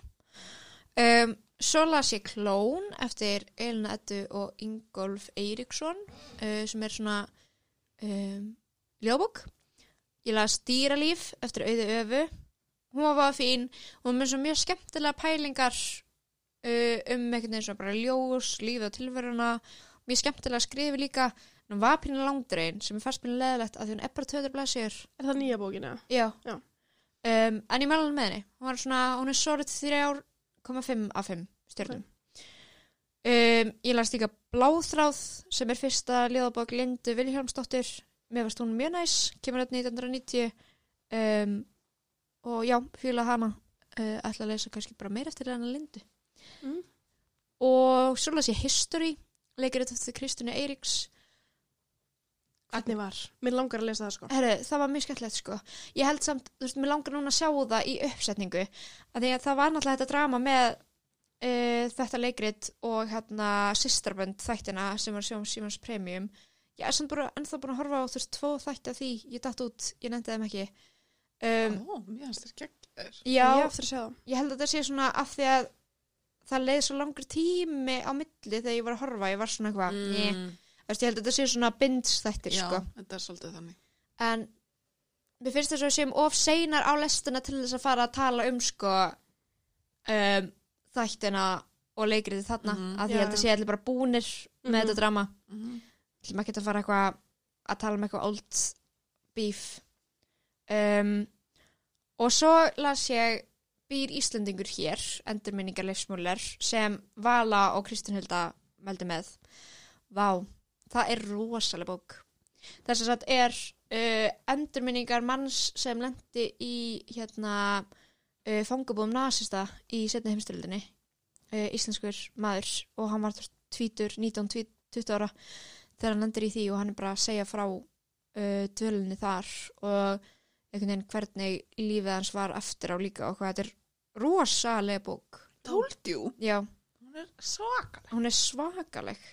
Um, svo las ég Klón eftir Elina Eddu og Ingolf Eiríksson uh, sem er svona um, ljóðbók ég las Dýralíf eftir Auði Öfu hún var fín og með svo mjög skemmtilega pælingar uh, um einhvern veginn svona bara ljós, lífið og tilveruna mjög skemmtilega skrifi líka hún var pínu langdrein sem er fast pínu leðilegt að því hún er bara töður blæsir Er það nýja bókina? Já. Já. Um, en ég mæla með henni. Hún var svona, hún er sorið þrjár, koma fimm af fimm stjörnum. Um, ég las líka Bláþráð sem er fyrsta liðabók Lindu Vilhjálmsdóttir. Mér varst hún mjög næs, kemur þetta 1990 um, og já, fíla hana. Uh, ætla að lesa kannski bara meir eftir hennar Lindu. Mm. Og svo las ég History, leikir þetta eftir Kristjana Eiríks. Hvernig var? Mér langar að lesa það sko. Herru, það var mjög skemmtilegt sko. Ég held samt, þú veist, mér langar núna að sjá það í uppsetningu. Að því að það var náttúrulega þetta drama með uh, þetta leikrit og hérna Sisterbönd þættina sem var sjóum Simons Premium. Ég er samt bara ennþá búin að horfa á þú veist, tvo þætti af því. Ég datt út, ég nefndi þeim ekki. Um, Ó, mér finnst þér geggjör. já, Ég eftir að sjá það. ég held að þetta sé svona af því að það leið svo langur tími á milli þegar ég var að horfa. Ég var svona eitthvað, mm. Ég held að þetta sé svona binds þættir Já, sko. þetta er svolítið þannig. en mér finnst þess að við séum of seinar á lestina til þess að fara að tala um sko um, þættina og leikriði þarna Mhm. að því ég held að Já. sé allir bara búnir með Mhm. þetta drama Mm til maður geta að fara eitthvað að tala um eitthvað old beef um, og svo las ég Býr Íslendingur hér endurminningar leifsmúler sem Vala og Kristín Hulda meldi með Vá, það er rosaleg bók. Þess að þetta er uh, endurminningar manns sem lendi í hérna uh, fangabúðum nasista í setni heimstyrildinni uh, íslenskur maður og hann var tvítur, 19-20 ára þegar hann lendir í því og hann er bara að segja frá uh, dvölinni þar og einhvern veginn hvernig lífið hans var eftir á líka og hvað þetta er rosalega bók. You. já, Hún er svakaleg. hún er svakaleg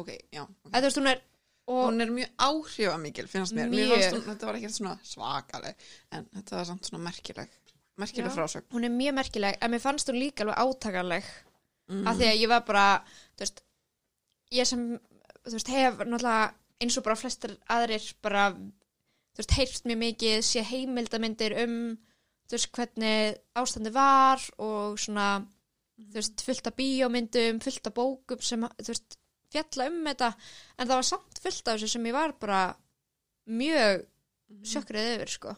Ok, já. ok. eða þú veist hún er Hún er mjög áhrifamikil, finnst mér. Mér Mjög. fannst hún, þetta var ekkert svona svakaleg, en þetta var samt svona merkileg. Merkileg Já. frásögn. hún er mjög merkileg en mér fannst hún líka alveg átakanleg Mm. af því að ég var bara þú veist, ég sem þú veist, hef náttúrulega eins og bara flestir aðrir bara þú veist, heyrst mjög mikið, sé heimildamindir um þú veist, hvernig ástandi var og svona þú veist, fullt af bíómyndum, fullt af bókum sem, þú veist, fjalla um þetta en það var samt fullt af þessu sem ég var bara mjög sjökkrið yfir, sko.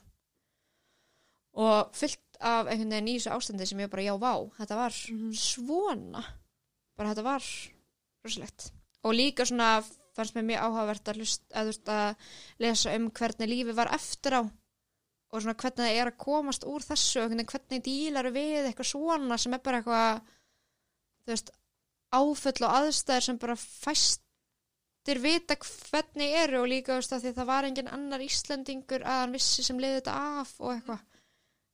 Og fullt af einhvern veginn í þessu ástandi sem ég bara, já, vá, þetta var Mhm. svona. Bara þetta var rosalegt. Og líka svona fannst mér mjög áhugavert að, hlust, að, veist, að lesa um hvernig lífi var eftir á og svona hvernig það er að komast úr þessu og hvernig, hvernig dílar við eitthvað svona sem er bara eitthvað þú veist, áföll og aðstæður sem bara fæstir vita hvernig eru og líka þú veist, að því að það var engin annar Íslendingur að hann vissi sem liði þetta af og eitthvað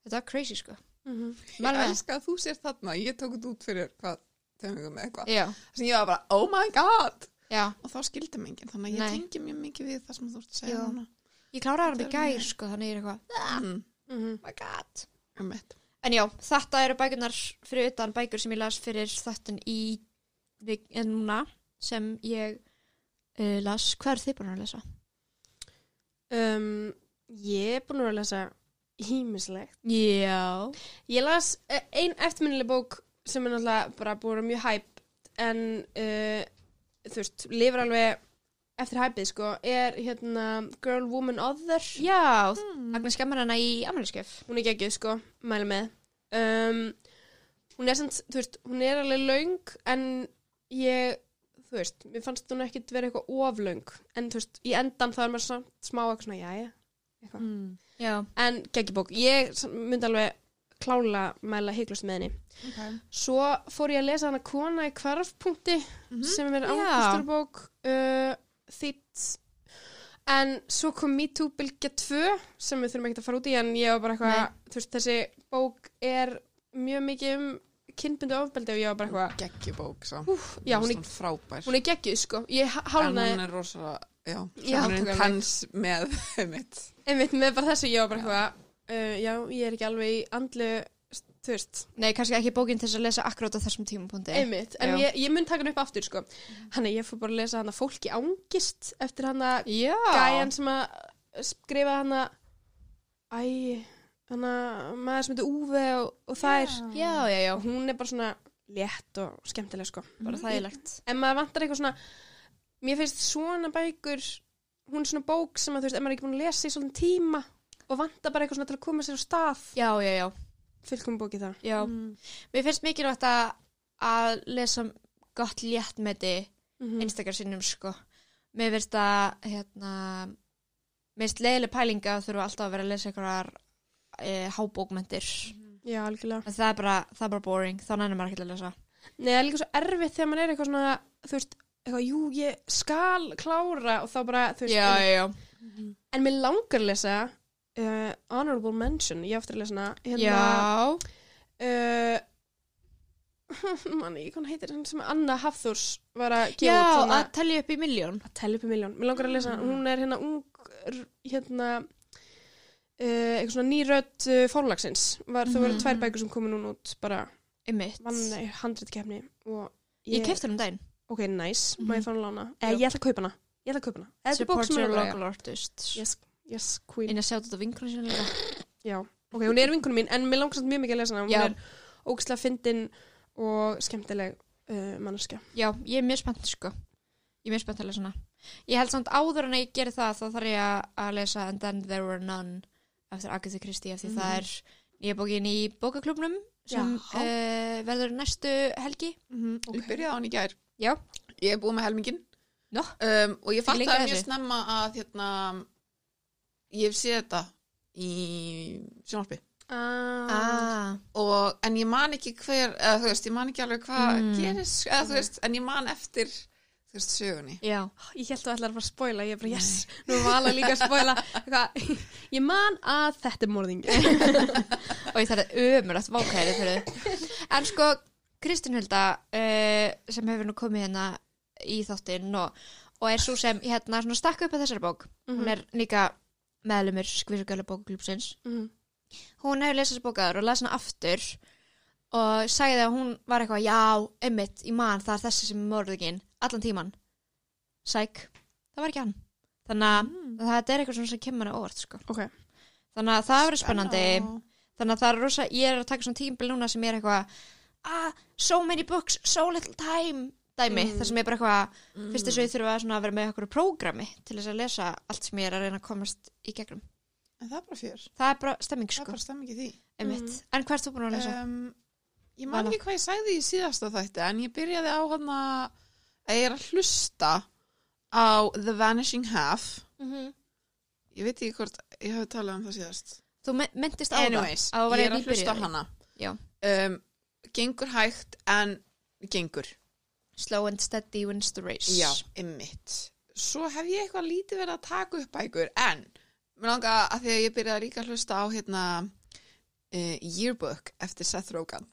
þetta var crazy sko Mhm. Ég Mæli með. elska að þú sér þarna, ég tók þetta út fyrir hvað, þegar við með eitthvað. já, Þess að ég var bara, oh my god! já, Og þá skildi mig enginn, þannig að ég tengi mjög mikið við það sem þú ert að segja núna. ég kláraði hann Þetta í er gær mjög- sko þannig ég er eitthvað, Mm. Mhm. my god Um. En já, þetta eru bækurnar fyrir utan bækur sem ég las fyrir þáttin í en núna sem ég uh, las. Hvað er þið búin að lesa? Um, ég er búin að lesa ímislegt. Já. Ég las uh, ein eftirminnileg bók sem er náttúrulega bara búin að vera mjög hæp en uh, þú veist, lifir alveg eftir hæpið sko, er hérna Girl, Woman, Other. Já, Mm. Agnes skemmar hana í Amelinskjöf. Hún er geggjuð sko, mæli með. Um, hún er samt, þú veist, hún er alveg löng en ég, þú veist, mér fannst hún ekkit vera eitthvað oflöng en þú veist, í endan þá er maður samt smá eitthvað svona, jæja, eitthvað. Mm. Já. En geggjubók, ég myndi alveg klála mæla heiklust með henni okay. Svo fór ég að lesa hana Kona í kvarfpunkti sem er Já. ángusturbók uh, þýtt en svo kom Me Too Bylgja 2 sem við þurfum ekki að fara út í en ég var bara eitthvað, þú veist, þessi bók er mjög mikið um kynbundu ofbeldi og ég var bara eitthvað geggjubók svo. já, hún er, frábær. hún er geggjuð, sko. Ég en hálnaði, hún er rosalega já, Já, hún er intens með mitt einmitt með bara þessu, ég var bara eitthvað uh, já, ég er ekki alveg í andlu þú veist, Nei, kannski ekki bókin til þess að lesa akkurát á þessum tímapunkti. Einmitt en Já. ég, ég mun taka hann upp aftur, sko. Hann ég fór bara að lesa hann að fólki ángist eftir hann að Já. gæjan sem að skrifa hann að æ, hann að maður sem heitir Úve og, og þær Já, já, já, hún er bara svona létt og skemmtileg sko. Bara þægilegt. En maður vantar eitthvað svona mér finnst svona bækur hún er svona bók sem að þú veist, ef maður er ekki búin að lesa í svolítið tíma og vantar bara eitthvað svona til að koma sér á stað. Já, já, já, fylgum bóki það. Já. Mér finnst mikilvægt að, að lesa gott léttmeti mm einstakar sinnum, sko. Mér finnst að, hérna Mér finnst leiðileg pælinga að þurfa alltaf að vera að lesa einhverjar e, hábókmentir já, algjörlega. Það er, bara, það er bara boring, þá nennir maður ekki að lesa. Nei, það er líka svo erfitt þegar maður er eitthvað svona þú veist, eitthvað, jú, ég skal klára og þá bara, þú veist, en, já en mér langar að lesa uh, Honorable Mention, ég á eftir að lesa hana hérna, Já, uh, manni, hvað heitir hann sem Anna Hafþórs var að gefa já út hana, að telja upp í miljón að tella upp í miljón mér langar að lesa, Mm. hún er hérna ung r- hérna eitthvað svona nýrödd uh, fórlagsins var, það voru Mhm. tvær bækur sem komu núna út bara vann handritkefni og Ég kefti hann um daginn. Ok, nice, Mhm. má ég fara að lána? Eh, ég ætla að kaupa hana, ég ætla að kaupa hana. Support your að local artist. Yes, yes, queen. Inn að sjá þetta vinkunni sinni líka. Já, ok, hún er vinkunum mín en mér langar samt mjög mikið að lesa hana. Hún Já. er ógislega fyndin og skemmtileg uh, manneskja. Já, ég er mjög spennt sko. Ég er mjög spennt að lesa hana. Ég held samt áður en ég geri það þá þarf ég að- að lesa And Then There Were None eftir Agatha Christie því Mhm. það er nýja bókin í bókaklubnum sem uh, verður næstu helgi mm Ok. ég byrjaði á hann í gær Já. ég er búið með helmingin Nó. um, og ég fattaði að mjög snemma að hérna, ég hef séð þetta í sjónvarpi ah. ah. og, en ég man ekki hver eða veist, ég man ekki alveg hvað Mm. gerist eða veist, en ég man eftir þú veist, sögunni. Já, ég held að það ætlar að fara að spoila ég er bara yes, nú var alveg líka að spoila. Eitthvað, ég man að þetta er morðingi og ég þarf ömurlegt. Vákæri fyrir. En sko, Kristín Hulda uh, sem hefur nú komið hérna í þáttinn og, og er svo sem hérna svona stakka upp að þessari bók. Hún er líka meðlumur skvísugjölu bókuklúpsins Mhm. hún hefur lesið þessi bókaður og lesið hana aftur og sagði að hún var eitthvað já, einmitt, í mann, það er þessi sem er morðuginn allan tíman. Sæk, það var ekki hann. Þannig að Mm. þetta er eitthvað sem kemur henni óvart sko. ok, þannig að það verður spennandi. þannig að það er rosa, ég er að taka svona tímbil núna sem er eitthvað ah, so many books, so little time dæmi, Mm. þar sem ég er bara eitthvað Mm. fyrst þess að ég þurfa að vera með eitthvað prógrami til þess að lesa allt sem ég er að reyna að komast í gegnum. En það er bara fjör, það er bara stemming sko, bara stemming Mhm. en hvað ert þú búin að lesa? um, ég man ekki hvað ég sagði í síðasta þætti en ég byrjaði á hann að ég er að hlusta á The Vanishing Half. Ég veit ekki hvort ég hafi talað um það síðast. Þú my- myndist á anyways, það að var ég er að hlusta á hana. Um, gengur hægt en gengur. Slow and steady wins the race. Já, ymmit svo hef ég eitthvað lítið verið að taka upp bækur en mér langa að því að ég byrjaði líka að hlusta á hérna uh, Yearbook eftir Seth Rogen.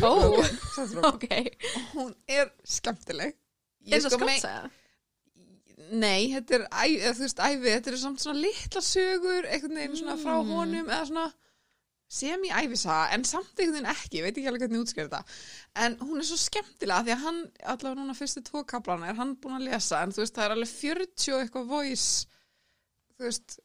Ó, Seth Rogen. Ok. Hún er skemmtileg Ég er það sko mei- skáldsæða Nei, þetta er, æ, þú veist, æfi, þetta eru samt svona litla sögur, einhvern veginn svona frá Mm. honum, eða svona sem í æfisaga, en samt einhvern veginn ekki, ég veit ekki alveg hvernig útskýr þetta. En hún er svo skemmtilega, því að hann, allavega núna fyrstu tvo kaplana, er hann búin að lesa, en þú veist, það er alveg 40 og eitthvað voice, þú veist,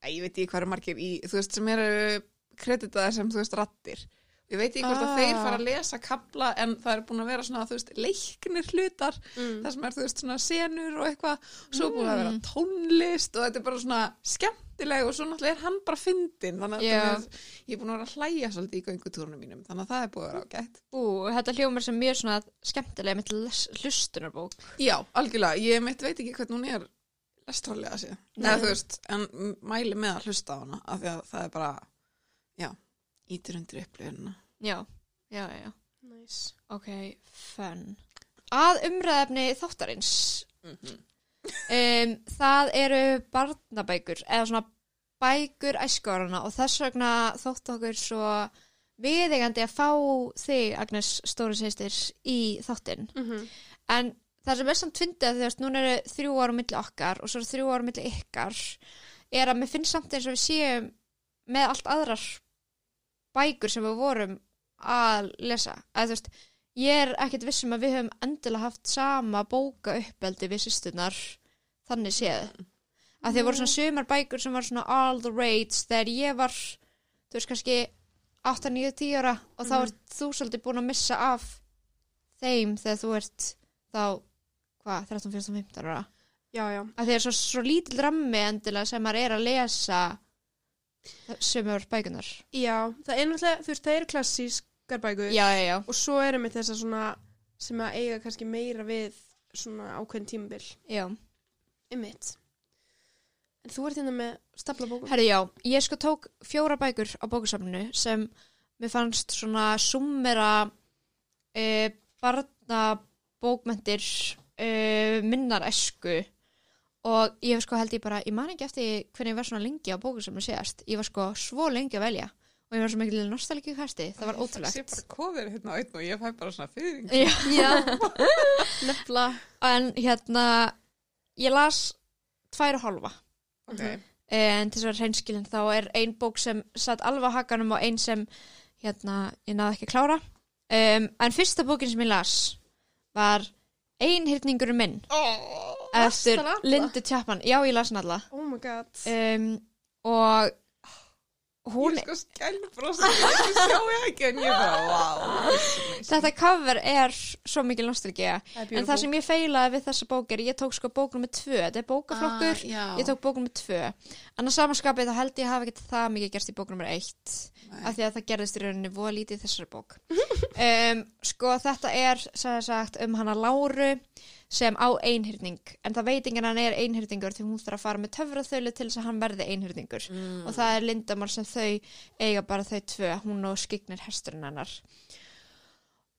æ, ég veit ekki hvað eru margir í, þú veist, sem eru kreditaðir sem, þú veist, rattir. Ég veit ekki hvort að Ah. þeir fara að lesa kapla en það er búin að vera svona, veist, leiknir hlutar mm. það sem er, þú veist, svona senur og eitthvað svo búin að vera Mm. tónlist og þetta er bara svona skemmtileg og svo náttúrulega er hann bara fyndin þannig að Já. þetta er, ég er búin að vera að hlæja svolítið í göngutúrunum mínum, þannig að það er búin að vera ágætt ú, þetta hljómar sem mjög svona skemmtilega mitt hlustunarbók Já, algjörlega, ég mitt veit ekki hvernig hún er lestrarlega veist en mæli með að hlusta á hana af því að það er bara, ítir undir upplifuna. Já, já, já. Nice. Ok, fun. Að umræðefni þáttarins. Um, það eru barnabækur eða svona bækur æskuárana og þess vegna þótt okkur svo viðegandi að fá þig, Agnes Stóri Seistir, í þáttinn. Mm En það sem er samt fyndið veist, núna eru þrjú ára milli okkar og svo eru þrjú ára milli ykkar er að mér finnst samt eins og við séum með allt aðrar bækur sem við vorum að lesa. Að veist, ég er ekkert vissum að við höfum endilega haft sama bóka uppeldi við sýstunar þannig séð. Að því að voru svona sumar bækur sem var svona all the rage þegar ég var, þú veist, kannski 8, 9, 10 ára og þá Mhm. ert þú svolítið búin að missa af þeim þegar þú ert þá, hvað, 13, 14, 15 ára Já, já. að því er svo, svo lítill rammi endilega sem maður er að lesa sömur bækunar Já, það er náttúrulega, þú veist, það eru klassískar bækur já, já, já, og svo erum við þessar svona sem að eiga kannski meira við svona ákveðin tímabil. já Einmitt. En þú ert hérna með stafla bókum. herri já, ég sko tók fjóra bækur á bókusafninu sem mér fannst svona summera e, barna bókmentir e, minnar esku og ég sko held ég bara, ég man ekki eftir hvernig ég var svona lengi á bókusafninu síðast. Ég var sko svo lengi að velja. Og ég var svo mikil nostalgíu hæsti, það var Ég ótrúlegt. bara kofir hérna á einn og ég fæ bara svona fyrring. Já. Já, nefnilega. en hérna ég las tvær og hálfa. Ok. en til þess að vera hreinskilin þá er ein bók sem satt alveg á hakanum og ein sem hérna ég náði ekki að klára. Um, en fyrsta bókin sem ég las var Einhyrningur minn. Oh, eftir? Lindu Tjappan já ég las hann alla Oh my god. um, og hún Ég sko skælbrosa, ég sjá ekki en ég bara, wow. þetta cover er svo mikil er en það sem ég feilaði við þessa bók er ég tók sko bók nummer tvö þetta er bókaflokkur Ah. Ég tók bók nummer tvö. En á samanskapið þá held ég hafa ekki það mikið gerst í bók nummer eitt. Af því að það gerðist í rauninni voða lítið þessari bók. um, sko þetta er, sagt, um hana Láru sem á einhyrning. En það veit enginn að hann er einhyrningur því hún þarf að fara með töfraþölu til þess að hann verði einhyrningur. Mm. Og það er lindamál sem þau eiga bara þau tvö, hún og skignir hesturinn hennar.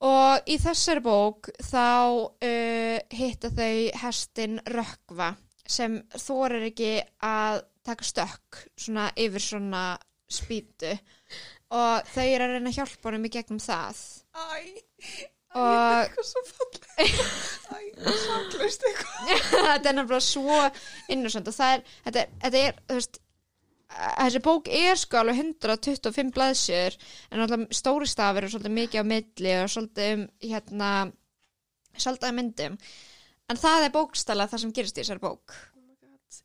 Og í þessari bók þá uh, hitta þau hestin Rökkva sem þorir ekki að taka stökk svona yfir svona spýtu og þau eru að reyna að hjálpa honum í gegnum það Æ, æ, Og- þetta er eitthvað svo er innusend og það er, þetta er, þetta er þú veist, þessi bók er sko alveg 125 blaðsjör en alltaf stóri stafir og svolítið mikið á milli og svolítið um hérna svolítið um myndum en það er bókstala það sem gerist í þessari bók.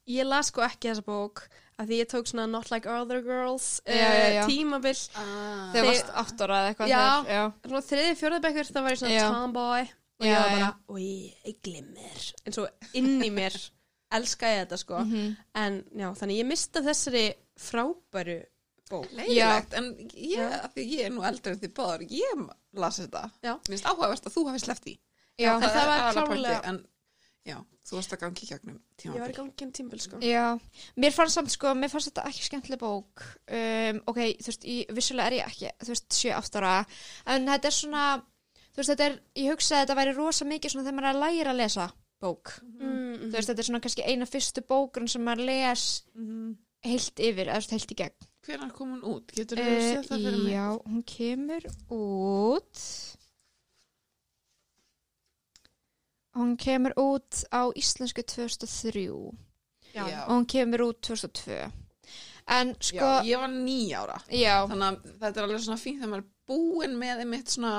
Ég las sko ekki þessa bók af því ég tók svona Not Like Other Girls. Uh, tímabil Ah. þegar varst 8 ára eða eitthvað Já. þegar- já, svona þriði fjórðabekkur þá var ég svona Já. tomboy og Já, ég var bara, oi, ég glimmer en svo inn í mér elska ég þetta sko Mhm. en já, þannig ég mista þessari frábæru bók Leilegt, en ég, Já. af því ég er nú eldri en því báður, ég las þetta. Finnst áhugavert að þú hafi sleppt í. já, en það var er já, þú varst að gangi í gegnum ég var í tímabil. gangi um tímabil sko. Já, mér fannst samt sko, mér fannst þetta ekki skemmtileg bók. Um, ok, þú veist, ég, vissulega er ég ekki þú veist, 7-8 ára en þetta er svona, þú veist, þetta er ég hugsaði að þetta væri rosa mikið svona þegar maður er að læra að lesa bók, mm, þú veist, þetta er svona kannski eina fyrstu bókun sem maður les Mm heilt yfir, eða þú veist, heilt í gegn. Hvenær kom hún út? Getur þú uh, séð það fyrir mig? Já, hún kemur út hún kemur út á íslensku 2003 já, og hún kemur út 2002 en sko, Já, ég var nýjára. já, Þannig að þetta er alveg svona fínt þegar maður er búinn með einmitt svona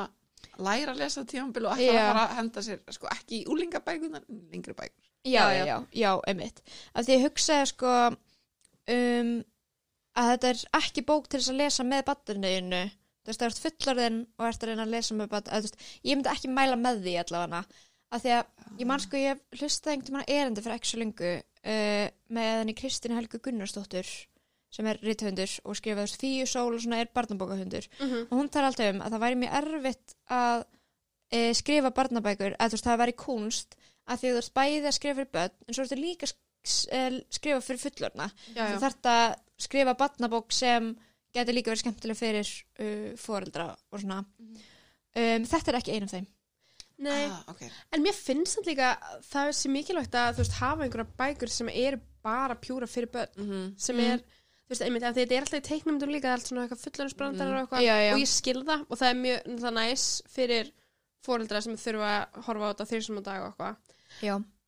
læra að lesa tímabil og ekki Já. að fara að henda sér, sko, ekki í úlingabækunar, lengri bækur. Já, Já, já, já. já, já, einmitt. Af því ég hugsaði sko um, að þetta er ekki bók til þess að lesa með batterniðinu. Þú veist, það ert fullarðinn og ert að reyna að lesa með batterniðinu. Ég myndi ekki mæla með því allavega. Af því að ég man sko, ég hlustaði einhvern veginn erindi fyrir ekki svo lengu uh, með henni Kristínu Helgu Gunnarsdóttur sem er rithundur og skrifaði þessu Fíu Sól og svona er barnabókahundur Mhm. og hún tar alltaf um að það væri mjög erfitt að e, skrifa barnabækur að þú veist það væri kunst að því að þú ert bæði að skrifa fyrir börn en svo ertu líka að eh, skrifa fyrir fullorna já, já. þú þarft að skrifa barnabók sem getur líka verið skemmtileg fyrir uh, foreldra og svona. Um, þetta er ekki ein af þeim Nei, ah, ok. en mér finnst það líka að það sé mikilvægt að þú veist hafa einhverja bækur sem eru bara pjúra fyrir börn Mm sem Mm. er, þú veist, einmitt, þetta er alltaf í teiknumdum líka, allt svona eitthvað fullarinsbrandar og eitthvað Já, já. og ég skil það og það er mjög það næs fyrir fóreldra sem þurfa að horfa á þetta þrísum á dag og eitthvað.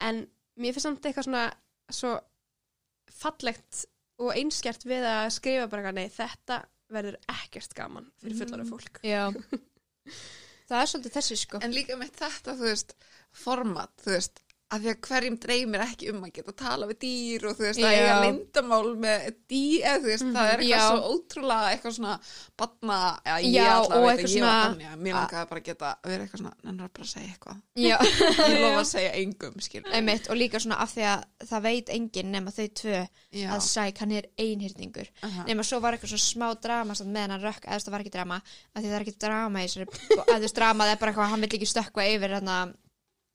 En mér finnst samt eitthvað svona svo fallegt og einskjart við að skrifa bara nei, þetta verður ekkert gaman fyrir fullari fólk. Já það er svolítið þessi sko. En líka með þetta, þú veist, format, þú veist, að því að hverjum dreymir ekki um að geta að tala við dýr og þú veist, að Já. eiga lindamál með dýr, eða þú veist, það er eitthvað Já. svo ótrúlega eitthvað svona batna, eða ég Já, allavega og veit að ég var þannig að mér langaði bara að geta að vera eitthvað svona, nennar bara að segja eitthvað. já, Ég lofa að segja engum, skil. einmitt og líka svona af því að það veit enginn nema þau tvö Já. að sæk hann er einhyrningur Aha. nema svo var eitthvað svona smá drama meðan hann rökk, eða það var ekki drama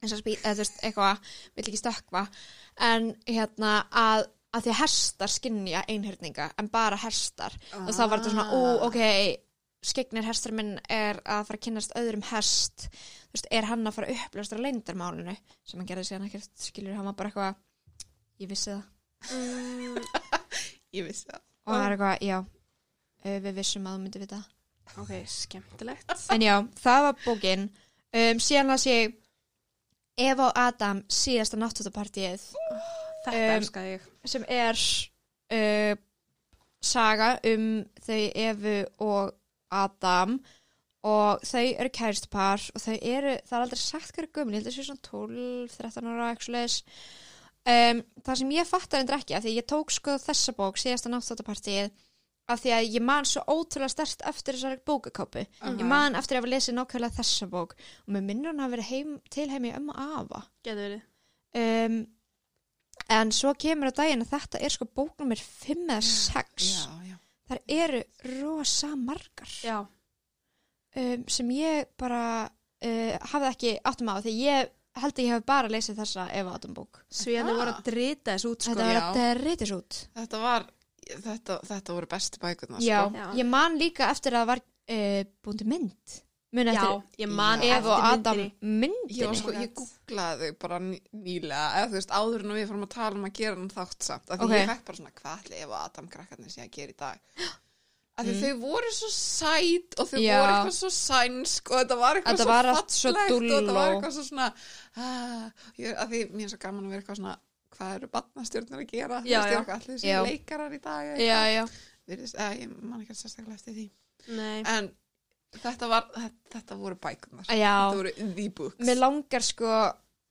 eins og spí, eða þú veist, eitthvað vill ekki stökkva. En hérna að að því að hestar skinja einhyrninga en bara hestar og þá var þetta svona, ú, Ah. ok skegnir hestar minn er að fara að kynnast öðrum hest. Þú veist, er hann að fara að uppljóstra leyndarmálinu? Sem hann gerði síðan ekkert, skilur hann var bara eitthvað ég vissi það. Mm, Ég vissi það. og það er eitthvað, já við vissum að þú myndi vita. Ok, skemmtilegt. En já, það var bókin. Um, síðan las ég Eva og Adam síðasta náttúttapartíið þetta Um, elskaði ég. sem er uh, saga um þau Evu og Adam. Og þau eru kæristpar og þau eru, það er aldrei sagt hverju gömul, ég held að það sé svona 12-13 ára eitthvað leis um, það sem ég fattar endur ekki, af því ég tók sko þessa bók, síðasta náttúttapartíið af því að ég man svo ótrúlega stert eftir þessari bókakápu ég man eftir að hafa lesið nákvæmlega þessa bók og mér minnur hann að vera heim, til heimi um og afa um, en svo kemur á daginn að þetta er sko bók nummer 5 eða 6 Já, já. þar eru rosa margar já, um, sem ég bara uh, hafði ekki áttum á því ég held að ég hef bara lesið þessa Eva Adam bók svíðanir Ah. voru að drita þessu út sko. þetta já. að reytis út Þetta var, þetta, þetta voru bestu bækurnar, já, sko. Já. ég man líka eftir að það var uh, búin til mynd mun já, eftir ég man Já. Eva og eftir Adam myndinni myndinni Ég, var, sko, ég googlaði þau bara ný- nýlega eða þú veist áður en við fórum að tala um að gera hann þátt samt af því Ok. ég fekk bara svona hvað ætli ef Adam krakkarnir sé að gera í dag af því Mm. þau voru svo sæt og þau Já. voru eitthvað svo sænsk og þetta var eitthvað Þetta svo fallegt og þetta var eitthvað svo svona ah, ég, af því mér er svo gaman að vera eitthvað svona hvað eru barnastjórnir að gera? Já, já. allir Já. leikarar í dag Virðist, eða, ég man ekki sérstaklega eftir því. Nei. en þetta var þetta, þetta voru bækunar þetta voru the books. Mér langar sko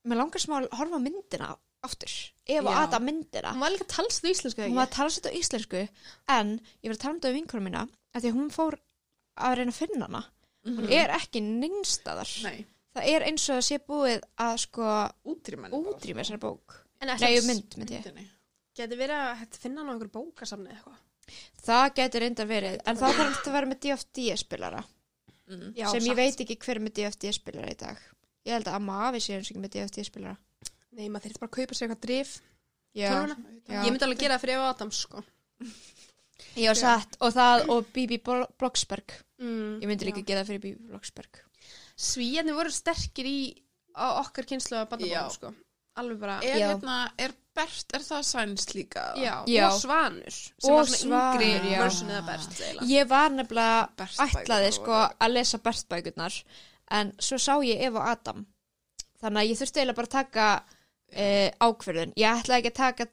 mér langar smá að horfa á myndina aftur. Ef og. Adam myndina. Hún var líka talsað í íslensku hún var að sér á íslensku en ég var að tala um þetta við vinkurum mína að því að hún fór að reyna að finna hana. Hún er ekki neinstaðar Nei, það er eins og að sé búið að sko útrýma þessari bók nei, mynd myndi ég getur verið að finna einhverju bókasamni eða eitthvað það getur reyndar verið en þá þarf þetta að vera með DFD spilara mm. Já, sem satt. ég veit ekki hver er með DFD spilara í dag ég held að amma afi sé eins og ekki með DFD spilara nei, maður þurft bara að kaupa sér eitthvað drif já, já. ég myndi alveg gera það fyrir Eva Adams sko já, satt og það og Bibi Blocksberg mm, ég myndi líka já. gera það fyrir Bibi Blocksberg Svíjarnir voru sterkir í okkar kynslu af Já. bandabóðum sko. Alveg bara Er, hérna, er Bert, er það sænst líka? já, Já. og Svanur sem Og var svona yngri version eða best eiginlega. Ég var nefnilega ætlaði sko að lesa Bert-bækurnar en svo sá ég Eva og Adam þannig að ég þurfti eiginlega bara að taka uh, ákverðun. Ég ætlaði ekki að taka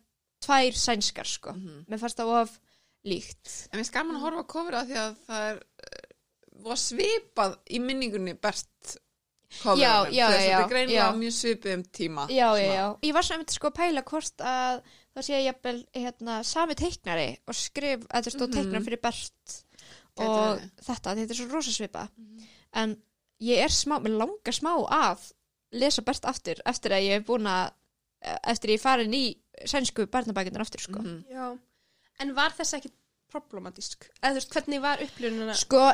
tvær sænskar sko Mhm. mér fannst það of líkt En mér skaman að horfa að kofra því að það er uh, var svipað í minningunni Bert coverunum. Já, já, Þú veist, já, Þetta er greinlega já. mjög svipið um tíma Já, já, já. Ég var svona einmitt sko að pæla hvort að það sé jafnvel hérna, sami teiknari og skrif, að það stóð Mhm. teiknar fyrir Bert Gæti og verið. þetta, þetta er svo rosa svipa en ég er smá, mér langar smá að lesa Bert aftur eftir að ég er búin að eftir að ég farin í sænsku barnabækunar aftur sko Mhm. Já. en var þess ekki problematísk eða þú veist hvernig var upplýðunina Sko,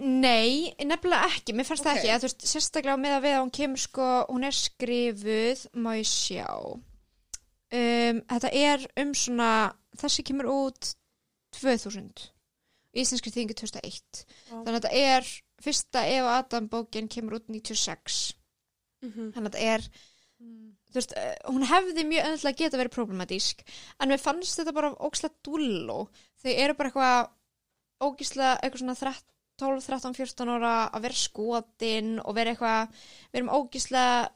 nei, nefnilega ekki, mér fannst það Ok. ekki, að, veist, sérstaklega með að við að hún kemur sko, hún er skrifuð, má ég sjá, um, þetta er um svona, þessi kemur út 2000. íslenskri þýðingu 2001 Vá. þannig að þetta er fyrsta Eva Adam bókin kemur út 96 Mhm. þannig að þetta er þú veist, eh, hún hefði mjög öðvitað geta verið problematísk en mér fannst þetta bara ógislega dúlló þau eru bara eitthvað ógislega eitthvað svona 13 12, 13, 14 ára að vera skotin og vera eitthvað við erum ógislega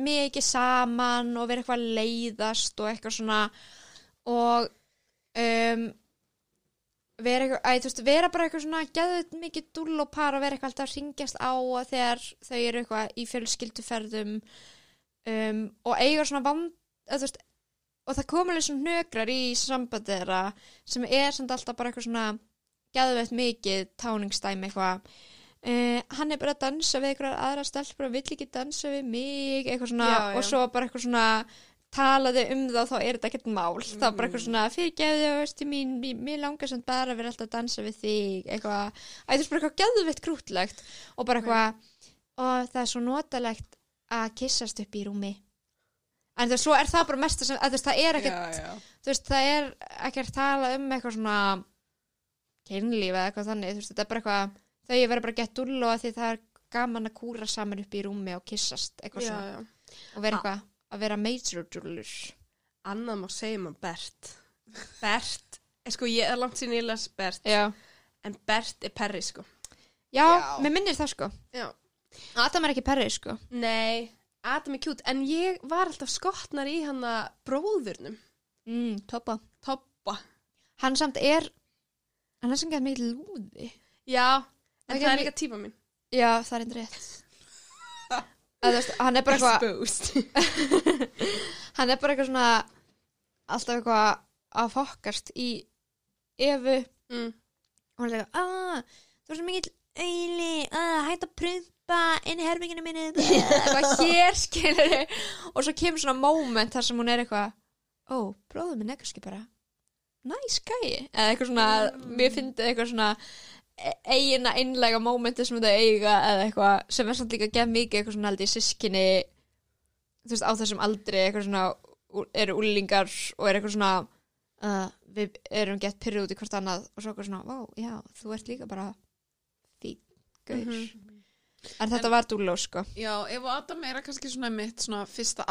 mikið saman og vera eitthvað að leiðast og eitthvað svona. Og um, vera, eitthvað, að, veist, vera bara eitthvað svona geðut mikið dúll og par og vera eitthvað alltaf að ringjast á þegar þau eru eitthvað í fjölskylduferðum um, og eiga svona vand að, veist, og það komur alveg svona hnökrar í sambandi þeirra sem er samt alltaf bara eitthvað svona geðveitt mikið táningsdæmi eitthvað. Uh, hann er bara að dansa við eitthvað aðra stelpur og vill ekki dansa við mig eitthvað svona Já, já. og svo bara eitthvað svona talaði um það og þá er þetta ekkert mál. Þá bara eitthvað svona fyrirgefði veistu mín, mín, mér langar sem bara að vera alltaf að dansa við þig eitthvað, að þetta er bara eitthvað geðveitt krútlegt og bara eitthvað og það er svo notalegt að kissast upp í rúmi. En þú veist, svo er það bara mesta sem, að veist, það er ekkert þú veist, það er ekkert tala um eitthvað svona kynlíf eða eitthvað þannig, þú veist, þetta er bara eitthvað þau verður bara gett dúll og að því það er gaman að kúra saman upp í rúmi og kissast eitthvað Já, svona, já. og vera eitthvað að vera major dúllur Annað má segja um að Bert. Bert, er sko ég er langt sín ég las Bert, já, en Bert er perri sko. já, Já. mér minnir það sko Já. Adam er ekki perri sko Nei, Adam er kjút, en ég var alltaf skotnar í hann að bróðurnum, mm, toppa Toppa. hann samt er hann er sem gett mikið lúði. Já, en Það það, er líka tíma mín. já, það er endur rétt. Að veist, hann er bara eitthvað hann er bara eitthvað svona alltaf eitthvað að fokkast í efu mm. og hann er eitthvað, aaa, þú er svo mikill auðli, aaa, hætt að prumpa inn í herbygginu minni, eitthvað hér skilur og svo kemur svona moment þar sem hún er eitthvað ó, bróður minn kannski bara nice guy, eða eitthvað svona mér fyndi eitthvað svona e- eigina einlega momenti sem þau eiga eða eitthvað sem er samt líka gef mikið eitthvað svona held í sískinni þú veist á þessum aldri eitthvað svona eru úlingar og er eitthvað svona uh, við erum gett pyrru út í hvort annað. Og svo eitthvað svona, vá, já, þú ert líka bara fín, gaur. Mhm. en þetta var dúló, sko. Já, ef Adam er kannski svona mitt svona fyrsta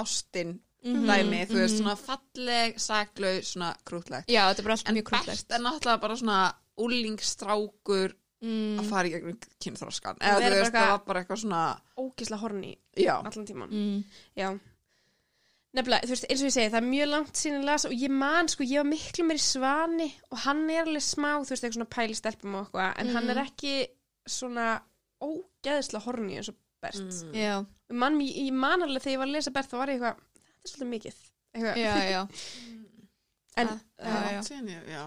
ástin Mhm, dæmi, þú veist, mhm. svona falleg, saklau, svona krútlegt já, þetta er bara allt en mjög krúllegt Bert er náttúrulega bara svona úlingstrákur mm, að fara í gegnum kynþróskan Að eða þú veist, það var bara eitthvað svona Ógisla horni já, allan tíman. mm, Já. Nefnilega, þú veist, eins og ég segi, það er mjög langt síðan að lasa og ég man, sko, ég var miklu meiri svani og hann er alveg smá, þú veist, eitthvað svona pæli stelpum og eitthvað, en hann Mhm. er ekki svona ógeðslega horni eins og Bert. Mm. ég man alveg þegar ég var að lesa Bert, þá var ég eitthvað, þetta er svolítið mikið. Já, já En, já, já,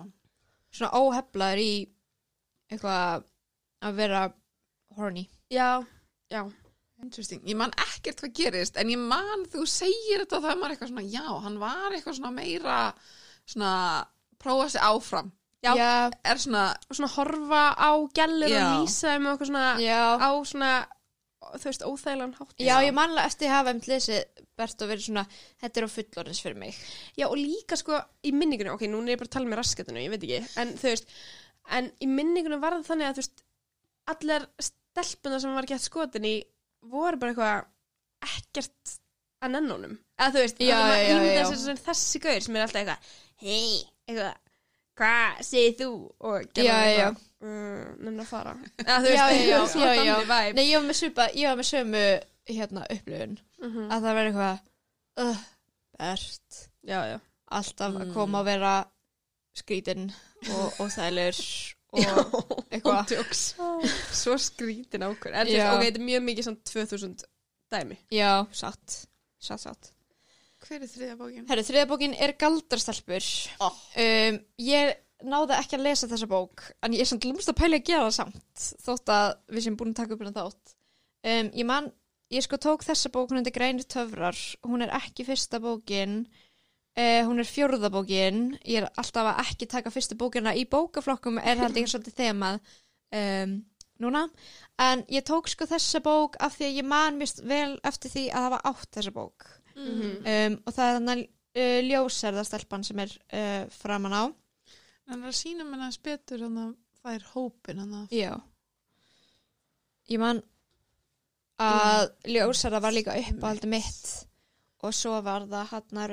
svona óheflaður í eitthvað að vera horny. Já, já, Interesting. Ég man ekkert hvað gerist en ég man þú segir þetta og það er maður eitthvað svona já, hann var eitthvað svona meira svona prófa sig áfram. Já. já, er svona, og svona horfa á gælur og lýsa og eitthvað svona já. á svona, þú veist, óþægilegan hátt. Já, ég manlega eftir að hafa um lesið Bert og verið svona, þetta er á fullorins fyrir mig. Já, og líka sko í minningunni, ok, núna er ég bara að tala með raskatinu, ég veit ekki, en þú veist, en í minningunni var það þannig að, þú veist, allar stelpuna sem var gett skotin í voru bara eitthvað ekkert að nennunum. Eða þú veist, Já, já, já, já. þessi gaur sem er alltaf eitthvað, hei, eitthvað, hvað segir þú? Og já, já. uh, nefnir að fara. Þú Já, já, já, já. Nei, ég var með svipa, ég var með sömu hérna upplifun, Mhm. að það verið eitthvað, uh, já. alltaf að Mm. koma að vera skrítin og, og þælur og eitthvað. Svo skrítin ákvör. En þú Já. veist, ok, þetta er mjög mikið svona 2000 dæmi. Já, satt, satt, satt. Hver er þriðja bókin? Herru, þriða bókin er Galdarstelpur. Oh. Um, ég náði ekki að lesa þessa bók, en ég er samt lúmst að pæla að gera það samt, þótt að við sem búin að taka upp hérna þátt. Um, ég man, ég sko tók þessa bók, hún heitir Grænir töfrar, hún er ekki fyrsta bókin, uh, hún er fjórða bókin, ég er alltaf að ekki taka fyrstu bókina í bókaflokkum, er held ég svolítið þemað um, núna, en ég tók sko þessa bók af því að ég man mist vel eftir því að hafa átt þessa bók Mhm. um, og það er þannig uh, ljósærða stelpan sem er uh, framan á En það sýnum henni að að það er hópin hann að Já. Ég man að ljósara var líka uppáhaldi mitt og svo var það hann að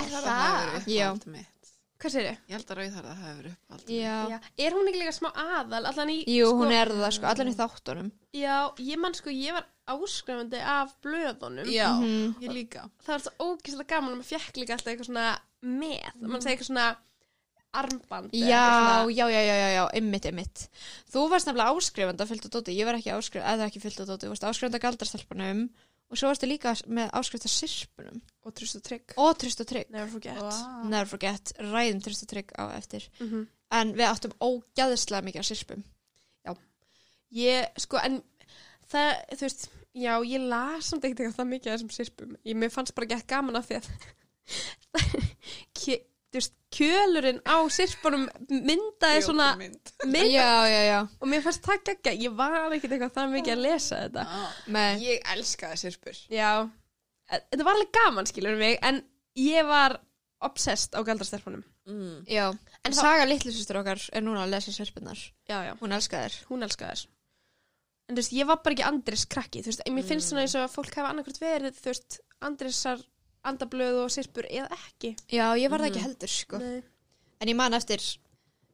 held að það? Já. uppáhald mitt. Hvað segir Ég held að rauðharða hafi verið uppáhald. Já. Já. Er hún ekki líka smá aðal? Allan í, Jú, sko, hún er það sko, allan í þáttunum. Já, ég man sko, ég var áskrifandi af blöðunum. Já, Mhm. ég líka. Það var svo ógeðslega gaman og maður fekk líka alltaf eitthvað svona með. Mm. Man segi eitthvað svona armband. eða Já, eitthvað svona- já, já, já, já, já, ymmit, ymmit. Þú varst nefnilega áskrifandi að fyllt á dóti, ég var ekki áskrifandi, eða ekki fyllt á dóti, þú varst áskrifandi að galdrastelpunum og svo varstu líka með áskrifandi að sirpunum Og trist og trygg. og trist og trygg. Never forget. Wow. Never forget, ræðum trist og trygg á eftir. Mm En við áttum ógæðislega mikið að sirpum. Ég, sko, en það, þú veist, já, ég las samt ekkert eitthvað það mikið af þessum sirpum. Ég, mér fannst bara gett gaman af því að, veist, kjölurinn á sirpunum myndaði svona Mynd. mynd Já, já, já. og mér fannst það geggja. Ég var ekkert eitthvað það mikið að lesa þetta. Með, Ég elskaði sirpur. Já, þetta var alveg gaman, skilur mig, en ég var obsessed á galdrastelpunum. Mm. já. En Saga litlusistur okkar er núna að lesa sirpunar. Já, já. Hún elskar þér. hún elskaði þess en þú veist, ég var bara ekki Andris krakki þú veist, mér finnst svona eins og að fólk hafa annarkvæmt verið þú veist, Andrisar andablöð og sirpur eða ekki Já, ég var það Mhm. ekki heldur, sko. Nei. En ég man eftir,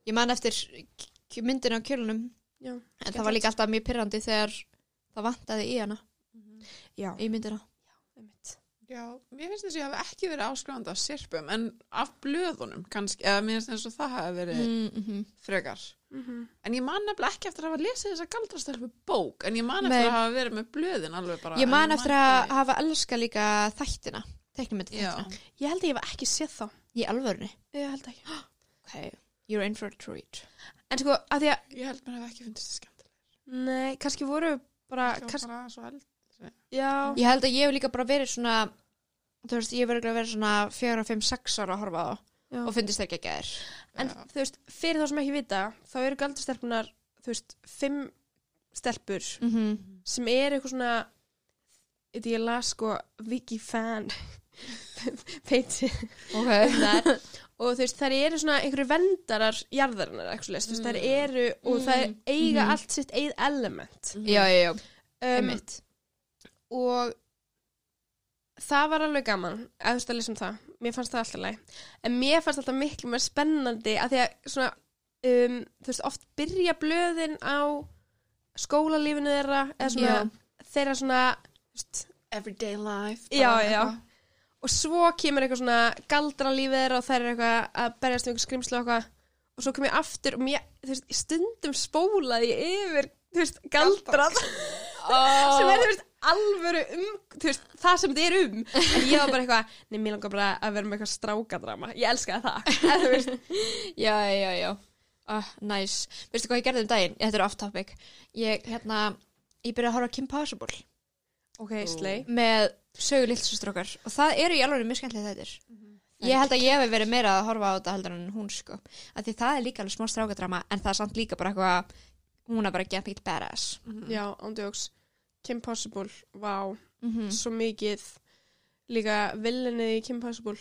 ég man eftir myndina á kjölunum. Já. En það var líka alltaf mjög pyrrandi þegar það vantaði í hana, Já, í myndina. Já, mér finnst þess að ég hafi ekki verið áskrifandi af sirpum en af blöðunum kannski, eða mér finnst þess að það hafi verið Mm -hmm. frekar. Mm En ég man nefnilega ekki eftir að hafa lesið þessa galdrastelfu bók, en ég man Nei. eftir að hafa verið með blöðin alveg bara. Ég man eftir að ekki- hafa elska líka þættina, teiknumyndi Já, þættina. Ég held að ég hef ekki séð þá Í alvörni. Ég held ekki Ok, you're in for a treat. En sko, að því að, ég held mér hef ekki fundist það skemmtilega. nei, kannski voru bara, Það var kannski, bara svo held. já Ég held að ég hef líka bara verið svona, þú veist, ég hef verið verið svona 4, 5, 6 ára að horfa á það Já. og fyndist það ekki að geður. En Já. þú veist, fyrir þá sem ekki vita þá eru galdrastelpunar, þú veist, fimm stelpur Mm -hmm. sem er eitthvað svona þetta ég las sko Viki fan peiti Ok. þar og þú veist þær eru svona einhverju vendarar jarðarinnar leist, þú veist þær eru og þær Mm. eiga Mhm. allt sitt eigið element Já, já, já, um, einmitt. og það var alveg gaman að þú veist að lesa um það, mér fannst það alltaf læg en mér fannst alltaf miklu mér spennandi að því að svona um, þú veist oft byrja blöðin á skólalífinu þeirra eða svona Já. þeirra svona þú veist, Everyday life. Já, já. Og svo kemur eitthvað svona galdra lífið þeirra og þær eru eitthvað að berjast um eitthvað skrimslu og eitthvað. Og svo kom ég aftur og mér, þú veist, stundum spólaði ég yfir, þú veist, galdra sem er, þú veist, alvöru um, þú veist, það sem þetta er um. En ég var bara eitthvað, nei, mér langar bara að vera með eitthvað strákadrama, ég elskaði það. En þú veist, Já, já, já. Ah, nice. Veistu hvað ég gerði um daginn? Þetta er off topic. Ég, hérna, ég byrjaði að horfa Kim Possible ok, slay. Með sögu lillsustrókar og það eru í alveg mjög skemmtilega þættir. Ég held að ég hef verið meira að horfa á þetta heldur en hún, sko. Af því það er líka alveg smá strákadrama en það er samt líka bara eitthvað, hún er bara gett mikið badass. já, ándjóks, Kim Possible vá, Mm svo mikið. Líka villinni í Kim Possible.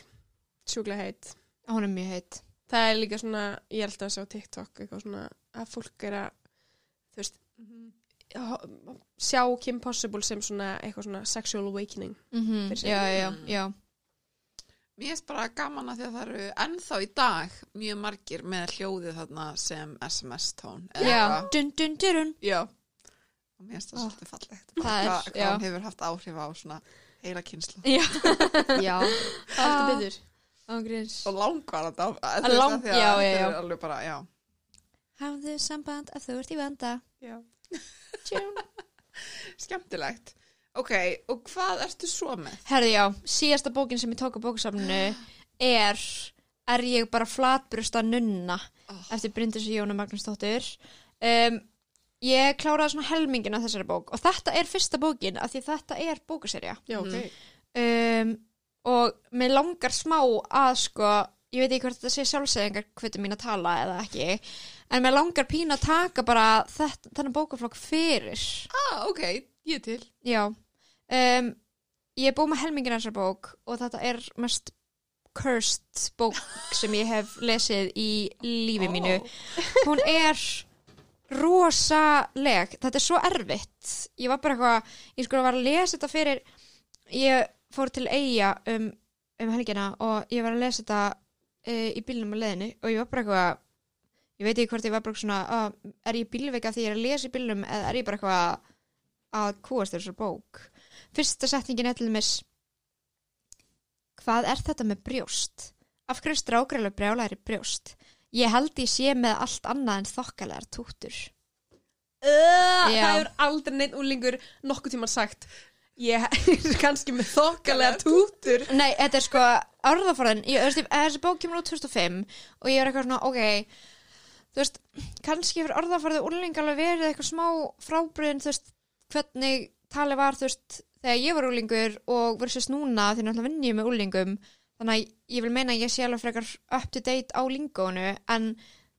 Sjúklega heit Hún er mjög heitt. það er líka svona, ég held að sjá TikTok eitthvað svona að fólk er að þú veist ho- sjá Kim Possible sem svona eitthvað svona sexual awakening Mm sig. Já, já, já. Mér finnst bara gaman að því að það eru ennþá í dag mjög margir með hljóðið þarna sem SMS-tón. eða Já, dun dun dun Já. Og mér finnst það Ó. svolítið fallegt. Það er- Hvað hvað hefur haft áhrif á svona heila kynslu. Já. já. það er þetta betur Ángríns. Og langvarandi á. Að lang- já, já, já. Alveg bara, já. Hafðu samband að þú ert í vanda. já. Tjún. Skemmtilegt. Ok, og hvað ertu svo með? Herði já, síðasta bókin sem ég tók á bókasafninu er Er ég bara flatbrusta nunna Oh. eftir Bryndis Jónu Magnúsdóttur um, Ég kláraði svona helmingin af þessari bók og þetta er fyrsta bókin af því þetta er bókaserja já, ok um, og mér langar smá að sko, ég veit ekki hvort þetta sé sjálfsæðingar hvernig mín að tala eða ekki en mér langar pína að taka bara þetta, þennan bókaflokk fyrir. Ah, ok, ég til. Já. Um, Ég er búið með helmingin þessar bók og þetta er mest cursed bók sem ég hef lesið í lífi mínu. Hún er rosaleg. Þetta er svo erfitt. Ég var bara eitthvað, ég sko var að lesa þetta fyrir ég fór til Eyja um, um helgina og ég var að lesa þetta uh, í bílnum á leðinu og ég var bara eitthvað ég veit ekki hvort ég var bara svona uh, er ég bílveika því ég er að lesa í bílnum eða er ég bara eitthvað að kúast þessar bók? Fyrsta setningin er til dæmis hvað er þetta með brjóst? af hverju strákrælu brjálæri brjóst? ég held ég sé með allt annað en þokkalegar tútur. Uh, það hefur aldrei neitt úlingur nokkuð tíma sagt ég er kannski með þokkalega tútur. Nei, þetta er sko orðaforðin ég, veist, þessi bók kemur út 2005 og ég er eitthvað svona, ok þú veist, kannski hefur orðaforði úrling alveg verið eitthvað smá frábriðin þú veist, hvernig talið var þú veist, þegar ég var úrlingur og versus núna því náttúrulega vinn ég með úrlingum þannig að ég vil meina að ég sé alveg frekar up to date á lingónu en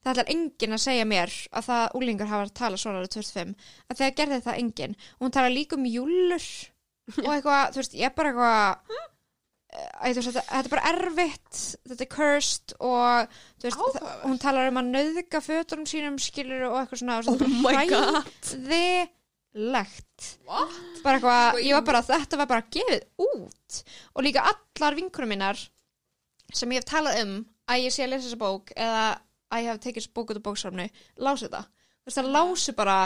það ætlar enginn að segja mér að það úrlingur hafa að tala svona árið 2005 að þegar gerði það enginn. Og hún tala líka um júlur og eitthvað, þú veist, ég er bara eitthvað veist, þetta, þetta er bara erfitt þetta er cursed og veist, það, hún talar um að nöðga fötunum sínum skilur og eitthvað svona Oh my god. hræðilegt. Bara eitthvað, ég var bara þetta var bara gefið út. Og líka allar vinkurum mínar sem ég hef talað um að ég sé að lesa þessa bók eða að ég hef tekið bók út á bóksafnu lásu þetta, það lásu bara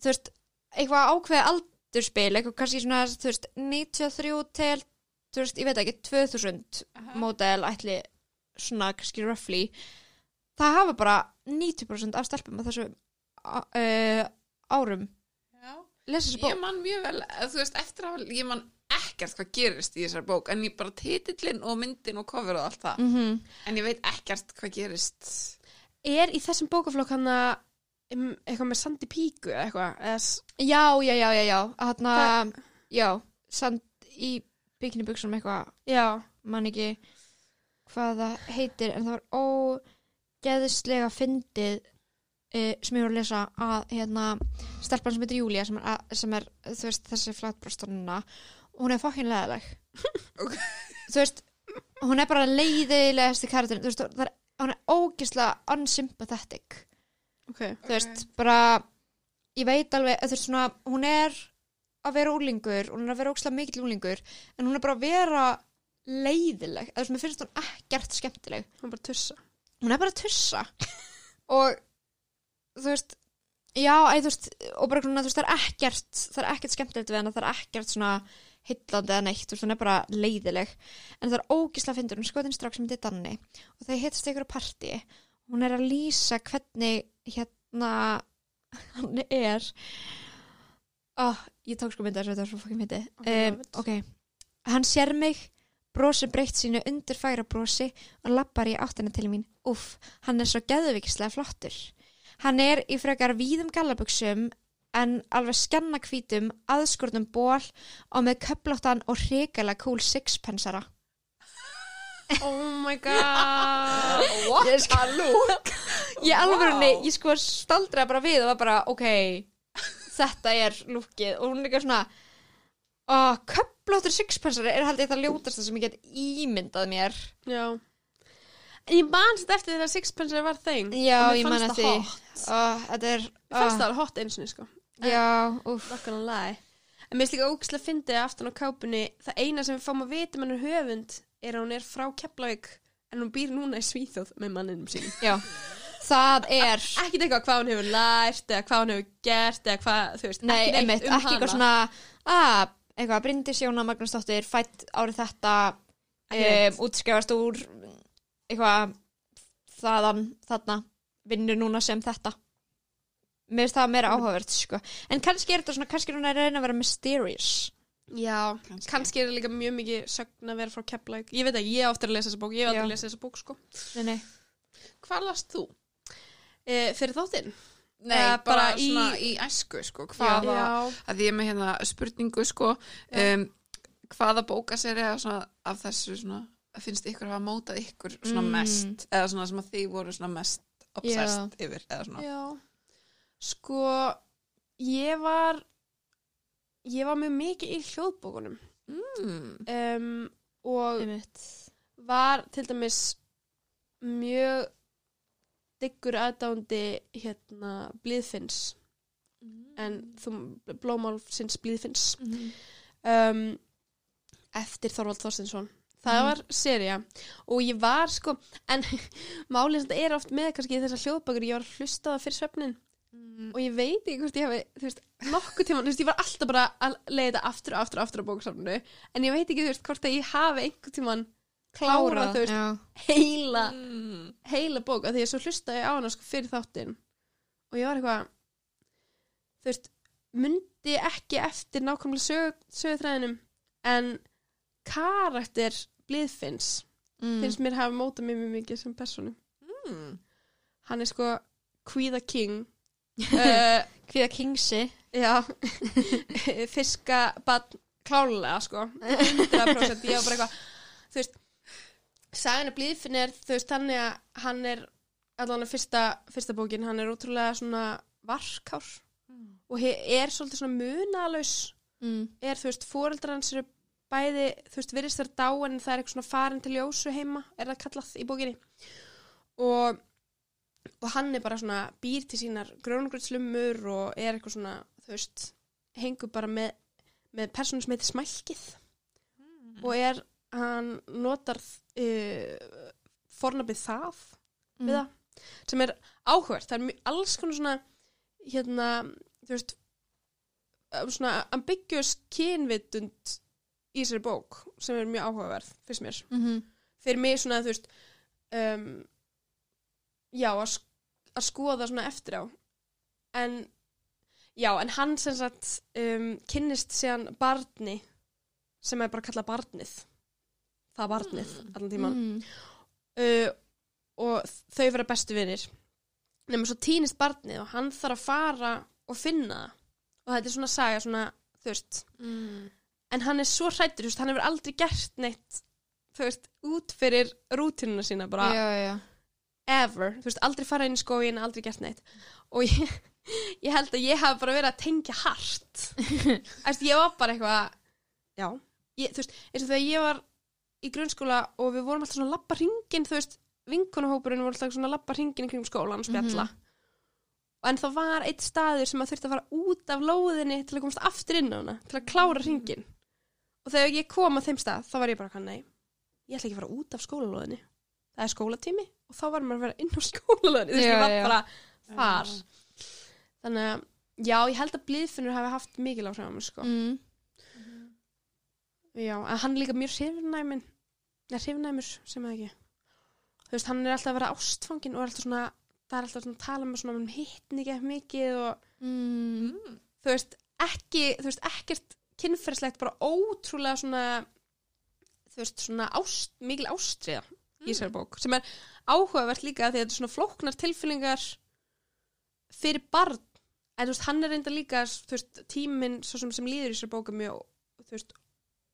þú veist, eitthvað ákveðið aldurspil, eitthvað kannski svona þú veist, 93 til þú veist, ég veit ekki, 2000 módel ætli svona kannski roughly það hafa bara 90% af stelpum á þessu uh, árum Já. lesa þessu Ég man mjög vel, þú veist, eftir að ég man ekkert hvað gerist í þessari bók en ég bara titillin og myndin og cover og allt það. Mm en ég veit ekkert hvað gerist. Er í þessum bókaflokk hann að eitthvað með sandi píku eða eitthvað já, já, já, já, já þarna, já, sand í bygginibuksunum eitthvað já, man ekki hvað það heitir en það var ógeðslega fyndið uh, sem ég voru að lesa að hérna, stelpan sem heitir Júlia sem er, sem er þú veist, þessi flatbrostununa hún er fokkin leðileg þú veist, hún er bara leiðilegasti karakterin, þú veist, það er, hún er ógeðslega unsympathetic. Ok. Þú veist, bara ég veit alveg, þú veist svona hún er að vera úlingur hún er að vera ókslega mikill úlingur en hún er bara að vera leiðileg. Þú veist, mér finnst hún ekkert skemmtileg. Hann bara tussa. Hún er bara að tussa. Og þú veist já, æ, þú veist, og bara þú veist, það er ekkert það er ekkert skemmtilegt við hana, það er ekkert svona heillandi eða neitt, þú veist, hún er bara leiðileg. En það er ógislega fyndur, hún er skotin strax sem þetta er Danni og það hittast ykkur á partí. Hún er að lýsa hvernig hérna hann er oh, ég tók sko mynda þess að þetta var svo fokkin myndi Ok, um, ok, hann sér mig brosir breytt sínu undir færa brosi og lappar í áttina til mín. Uff, hann er svo geðvikislega flottur. Hann er í frekar víðum gallabuxum en alveg skanna hvítum aðskurðum ból og með köplóttan og hrikalega cool sixpensara. Oh my god. What a look. Ég alveg, Vá. ég sko staldraði bara við og var bara, ok þetta er lúkið og hún er eitthvað svona oh, köplóttur sixpensari er haldið það ljótasta sem ég get ímyndað mér. Já. Ég manst eftir þegar Sixpence var þeng. Já, ég man eftir er Ég fannst það alveg hot eins og sko. Já, En mér finnst líka ógæslega fyndið aftan á kápunni Það eina sem við fáum að vita með hennar höfund er að hún er frá Keflavík en hún býr núna í Svíþjóð með manninum sínum. Já, það er Ekkert eitthvað hvað hún hefur lært eða hvað hún hefur gert eða hvað, þú veist, Nei, ekki neitt einmitt, um ekki eitthvað svona að, eitthvað, Bryndis Jóna Magnúsdóttir fætt árið þetta Ekki neitt. um, útskrifast úr eitthvað þaðan, þarna vinnur núna sem þetta Mér finnst það meira áhugavert, sko En kannski er þetta svona, kannski er hún að reyna að vera mysterious Já, Kannski. kannski. er það líka mjög mikið sögn að vera frá Keflavík Ég veit ekki, ég á eftir að lesa þessa bók, ég hef Já. eftir að lesa þessa bók sko Nei, nei, Hvað last þú? E, Fyrir þáttinn? Nei, bara, bara í- svona í æsku sko, hvaða, að ég er með hérna spurningu sko, um, hvaða bókaserja svona, af þessu svona, finnst ykkur að hafa mótað ykkur svona Mm. mest, eða svona sem að þið voru svona mest obsessed yfir, eða svona? Já. Sko Ég var Ég var mjög mikið í hljóðbókunum. Mm. um, Og einmitt. var til dæmis mjög diggur aðdándi hérna blíðfinns. En þú blómálfsins blíðfinns. Um, eftir Þorvald Þorstinsson það Mhm. var seria og ég var sko en málið þetta er oft með kannski þessar hljóðbækur. Ég var að hlusta á það fyrir svefnin og ég veit ekki hvort ég hafi þú veist, nokkuð tíma, þú veist, ég var alltaf bara að leiða aftur og aftur og aftur á bóksafninu en ég veit ekki, þú veist, hvort að ég hafi einhvern tíman klárað, þú veist, já. heila Mm. heila bók, af því að svo hlustaði ég á hana sko fyrir þáttinn og ég var eitthvað þú veist, mundi ekki eftir nákvæmlega sög, sögutræðinum en karakter blíðfinns Mm. finnst mér hafa mótað mér mjög mikið sem personu Mm. hann er sko Kvíða King uh, Hvíða Kingsi já fiska bann klálega sko 100% ég var bara eitthvað þú veist sagan er blíðfinn er þú veist þannig að hann er allan að fyrsta, fyrsta bókin hann er ótrúlega svona varkár og he, er svolítið svona munalaus. Mm. er þú veist fóreldrar hans eru bæði þú veist virðist þar dáin en það er eitthvað svona farin til ljósu heima er það kallað í bókinni. Og og hann er bara svona býr til sínar grónugröðslumur og er eitthvað svona þú veist hengur bara með með persónu sem heitir smælkið. Og er hann notar uh, fornabið það Mm. við það sem er áhugert, það er alls konar svona hérna, þú veist uh, svona ambiguous kynvitund í þessari bók sem er mjög áhugaverð, fyrst mér Mm -hmm. fyrir mig svona, þú veist um, já, að, sk að skoða svona eftir á en já, en hann sem sagt um, kynnist síðan barni sem er bara kallað barnið það barnið, allan tíman mm. uh, og þau vera bestu vinir. Nema svo týnist barnið og hann þarf að fara og finna það. Og þetta er svona saga svona, þú veist. Mm. en hann er svo hrættur, þú veist, hann hefur aldrei gert neitt þú veist, út fyrir rútinuna sína bara já, já. ever, þú veist, aldrei fara inn í skóin aldrei gert neitt. Og ég, ég held að ég hafi bara verið að tengja hart. Æst, ég var bara eitthvað já, ég, þú veist, eins og þegar ég var í grunnskóla og við vorum alltaf svona að lappa ringin, þú veist, vinkonahópurinn voru alltaf svona að lappa ringin í skólan og spjalla. En það var eitt staður sem að þurfti að fara út af lóðinni til að komast aftur inn á hana til að klára ringin og þegar ég kom að þeim stað þá var ég bara, nei, ég ætla ekki að fara út af skólalóðinni. Það er skólatími og þá var maður að vera inn á skólalóðinni. Veist, Já, ég var já. bara þar. Þannig að, já, ég held að blíðfinnur hafi haft mikil áhrif á mig, sko. Mm. já, en hann líka mjög hrifnæmin eða hrifnæmur, sem það ekki. Þú veist, hann er alltaf að vera ástfangin og er alltaf svona, það er alltaf svona að tala með svona um hittni ekki mikið og Mm. þú veist, ekki, þú veist, ekkert kynferðslegt, bara ótrúlega svona, þú veist, svona ást, mikil ástriða í þessari bók, sem er áhugavert líka því að þetta er svona flóknar tilfyllingar fyrir barn. En þú veist, hann er reynda líka, þú veist, tíminn svo sem, sem líður í þessari bók er mjög, þú veist,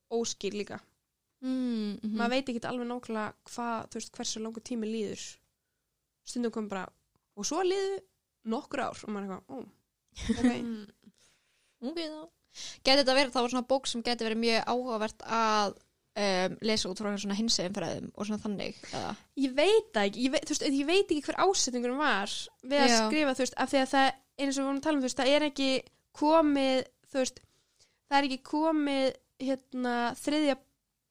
óskýr líka Mm. Mm. maður veit ekki alveg nákvæmlega hvað, þú veist, hversu langur tími líður stundum kom bara og svo líðu nokkur ár og maður er eitthvað, ó, ok Ok, þá. Gæti þetta verið þá svona bók sem gæti verið mjög áhugavert að um, lesa út frá svona hinsegin fræðum og svona þannig eða? Ég veit það ekki, ég veit, veist, ég veit ekki hver ásetningunum var við að Já. skrifa, þú veist, af því að það eins og við vorum að tala um, þú veist, það er ekki komið, þú veist, það er ekki komið, hérna, þriðja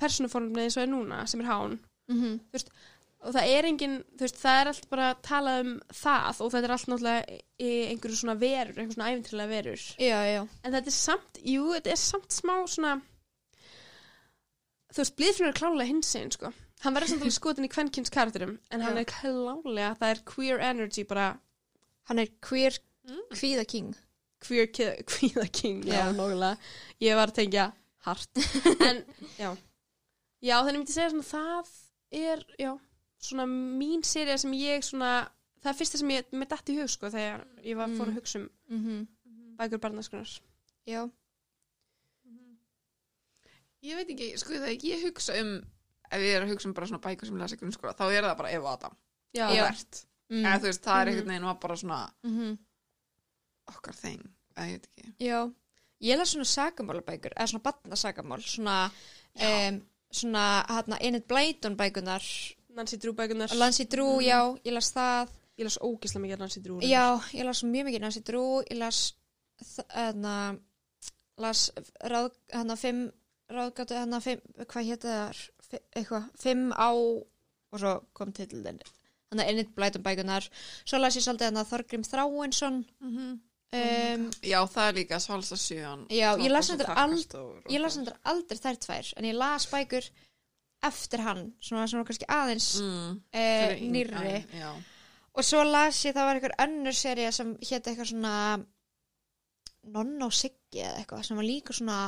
persónuformið eins og er núna, sem er hán, Mm -hmm. og það er engin, veist, það er allt bara að tala um það og þetta er allt náttúrulega í einhverju svona verur, einhverju svona æfintrilega verur. Já, já. En þetta er samt, jú, þetta er samt smá svona, þú veist, blíðfrinn er klálega hinsinn, sko. Hann verður samt alveg skotin í kvenkins karakterum, en hann Já. er klálega, það er queer energy, bara Hann er queer Mm. kvíða king. queer queer king, já, Já. nógulega. Ég var að tengja hart. en, já. Já, þannig myndi ég segja svona, það er, já, svona mín serið sem ég svona, það er fyrsta sem ég, með dætt í hug, sko, þegar ég var fór Mm. að hugsa um Mm bækur barnaskunar. Já. Ég veit ekki, sko þegar ég hugsa um ef ég er að hugsa um bara svona bækur sem lesa grunnskóla þá er það bara Eva Adam Já, og Já. Bert Mm. eða þú veist, það er Mhm. einhvern veginn var bara svona Mm okkar þeng, eða ég veit ekki Já. Ég las svona sagamálabækur, eða svona batnasagamál, svona, um, svona hérna Enid Blyton bækunar Nancy Drew bækunar Lancy Drew, já, ég las það. Ég las ógislega mikið Nancy Drew Já, ég las mjög mikið Nancy Drew. Ég las hérna las ráð, hérna fimm ráðgátu, hérna fimm, hvað hétt það eitthvað, fimm á og svo kom titildin hérna Enid Blyton bækunar svo las ég svolítið hérna Þorgrim Þráinsson um, Já, það er líka svalsta sjöan. Já, ég las og hendur aldrei þær tvær en ég las bækur eftir hann svona sem var kannski aðeins Mm, uh, nýrri Já. og svo las ég það var einhver önnur serið sem hétt eitthvað svona Nonna og Siggi eða eitthvað sem var líka svona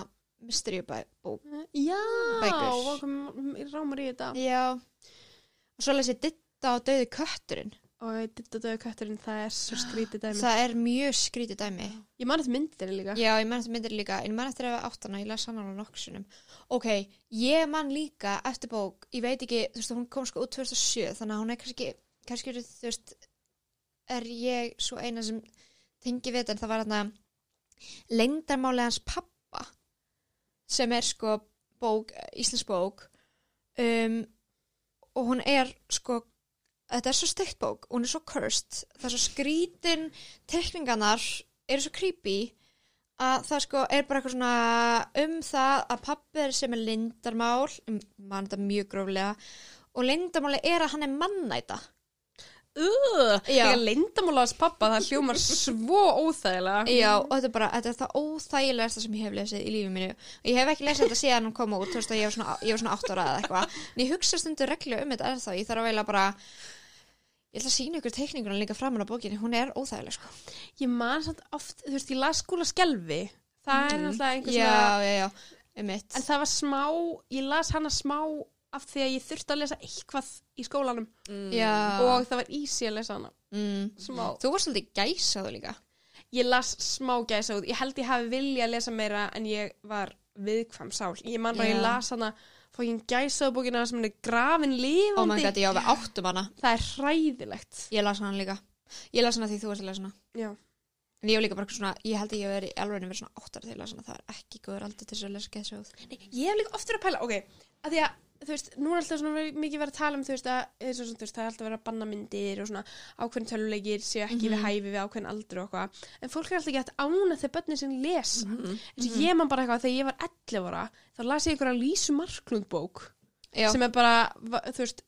mystery bók Já, Bækur. mér rámar í þetta já og svo las ég Ditta og Dauði kötturinn Og þetta döðu kötturinn, það er svo skrítið dæmi. Það er mjög skrítið dæmi. Ég man eftir myndir líka. Já, ég man eftir myndir líka. En ég man eftir að áttana, ég las hann alveg nokksunum. Ok, ég man líka eftir bók ég veit ekki, þú veist, hún kom sko út 2007 þannig að hún er kannski, kannski eru, þú veist er ég svo eina sem tengi við þetta en það var hérna leyndarmáli hans pappa sem er sko bók, íslensk bók um, og hún er sko þetta er svo steikt bók, hún er svo cursed það er svo skrítin tekningarnar eru svo creepy að það sko er bara eitthvað svona um það að pappi er sem er lindarmál um, mann þetta mjög gróflega og lindarmáli er að hann er mannæta. Uh, leyndamála hans pappa, það hljómar svo óþægilega. Já, og þetta er bara, þetta er það óþægilegasta sem ég hef lesið í lífið mínu. Og ég hef ekki lesið þetta síðan hún kom út, þú veist að ég var svona, ég var svona 8 ára eða eitthvað, en ég hugsa stundur reglu um þetta ennþá, ég þarf að veila bara ég ætla að sína ykkur teikninguna líka framan á bókinni, hún er óþægileg sko. Ég man samt oft, þú veist, ég las skúla skelfi. Það er náttúrulega einhver Já, svona já, já, um mitt En það var smá, ég las hana smá af því að ég þurfti að lesa eitthvað í skólanum. Já, og það var easy að lesa hana. Mm. smá. Þú varst svolítið gæsaðu líka. Ég las smá gæsa út, ég held ég hafi vilja að lesa meira en ég var viðkvæm sál. Ég man bara að ég Já. las hana fókin gæsa bókina sem er grafin lifandi. Oh my god, já, við áttum hana Það er hræðilegt. Ég las hana líka Ég las hana því þú varst að lesa hana Já. En ég var líka bara svona, ég held að ég veri alveg verið svona áttar til að Það er ekki góður aldur til þess að lesa gæsaðu Nei, ég hef líka oft verið að pæla, ok, að því að þú veist, nú er alltaf svona verið, mikið verið að tala um þú veist að, eins og svona, þú veist, það er alltaf verið að banna myndir og svona ákveðin töluleikir séu ekki við hæfi við ákveðin aldur og eitthvað. En fólk er alltaf ekki að ána þegar börnin sinni lesa. Eins og ég man bara eitthvað þegar ég var 11 ára, þá las ég einhverja Lísu Marklund bók Já, sem er bara, þú veist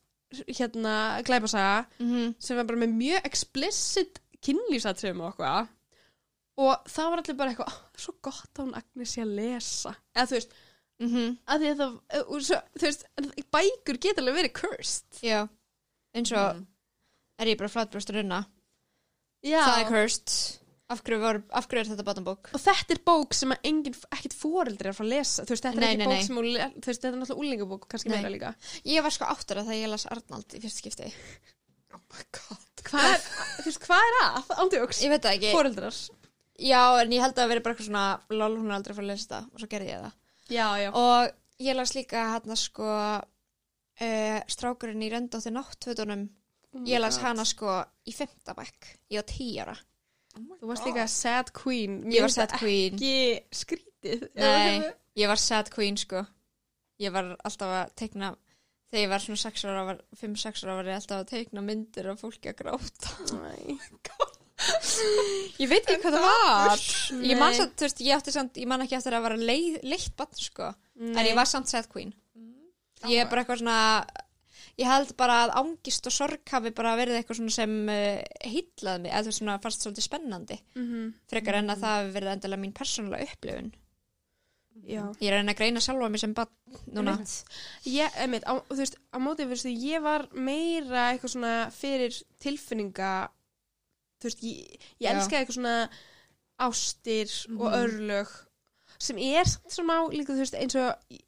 hérna, glæpasaga mm sem er bara með mjög explicit kynlýsatriðum og eitthvað og það var allir bara eitthvað "Ah, svo gott að hún Agnes sé að lesa. Eða þú veist, -hmm. að því að það og svo, þú veist, bækur geta alveg verið cursed. Já, eins og er ég bara flatbröst runna já, Það er cursed. Af hverju, var, af hverju er þetta bátanbók? og þetta er bók sem að engin, ekkit foreldri er að fara að lesa. Þú veist, þetta er Nei, ekki nei, bók nei. sem, le- þú veist, þetta er náttúrulega úlingabók kannski meira líka. Ég var sko áttara þegar ég las Arnald í fyrst skipti. Oh my god. hvað er, þú veist, hvað er að, ándjóks Ég það Já, en ég held að það veri bara eitthvað svona lol, hún er aldrei fara að lesa þetta og svo gerði ég það. Já, já, Og ég las líka hérna sko uh, strákurinn í röndótti náttfötunum. Oh Ég las hana sko í fimmtabæk Ég var tí ára. Þú varst líka sad queen. Ég Mér var sad það queen ekki skrítið. Nei, ég var sad queen sko. Ég var alltaf að teikna Þegar ég var svona 6 ára, var, 5-6 ára var ég alltaf að teikna myndir af fólki að gráta. Nei. Ég veit ekki hvað það var. Ég man samt, þú veist, ég átti samt Ég man ekki eftir að vera leið, leitt bann sko. En ég var samt sad queen. Ég er bara eitthvað svona Ég held bara að ángist og sorg hafi bara verið eitthvað svona sem uh, heillaði mig, eða þú veist svona fannst svolítið spennandi. Mhm. frekar en að það hafi verið endilega mín persónulega upplifun. Já. Ég er að reyna að greina sjálfa mig sem bann núna. Ég, einmitt, á, þú veist, á móti fyrir því, ég var meira eitthvað svona fyrir tilfinninga þú veist, ég, ég elska eitthvað svona ástir og örlög sem er samt svona á líka, þú veist, eins og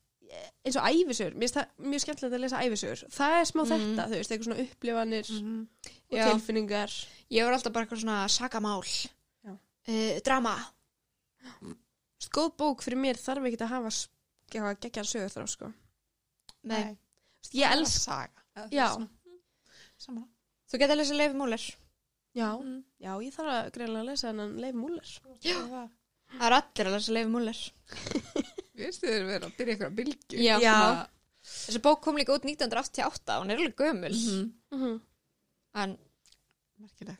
eins og æfisur, mér finnst það mjög skemmtilegt að lesa æfisur, það er smá þetta þú veist, eitthvað svona upplifanir og Já. tilfinningar. Ég var alltaf bara eitthvað svona sakamál. Já. uh, Drama. Þú veist, góð bók fyrir mér þarf ekki að hafa eitthvað geggjar sögur þrá, sko. Nei. Þú veist, ég elska, saga. Já. Þú getur að lesa Leif Já, já, ég þarf að greinlega að lesa hennan Leif Múler Já. Það er allir að lesa Leif Múler Við veist þið verið að byrja ykkur að bylgju. Já. Já. Svona- þessi bók kom líka út 1988 hún er alveg gömul Mhm. Mhm. en Merkileg.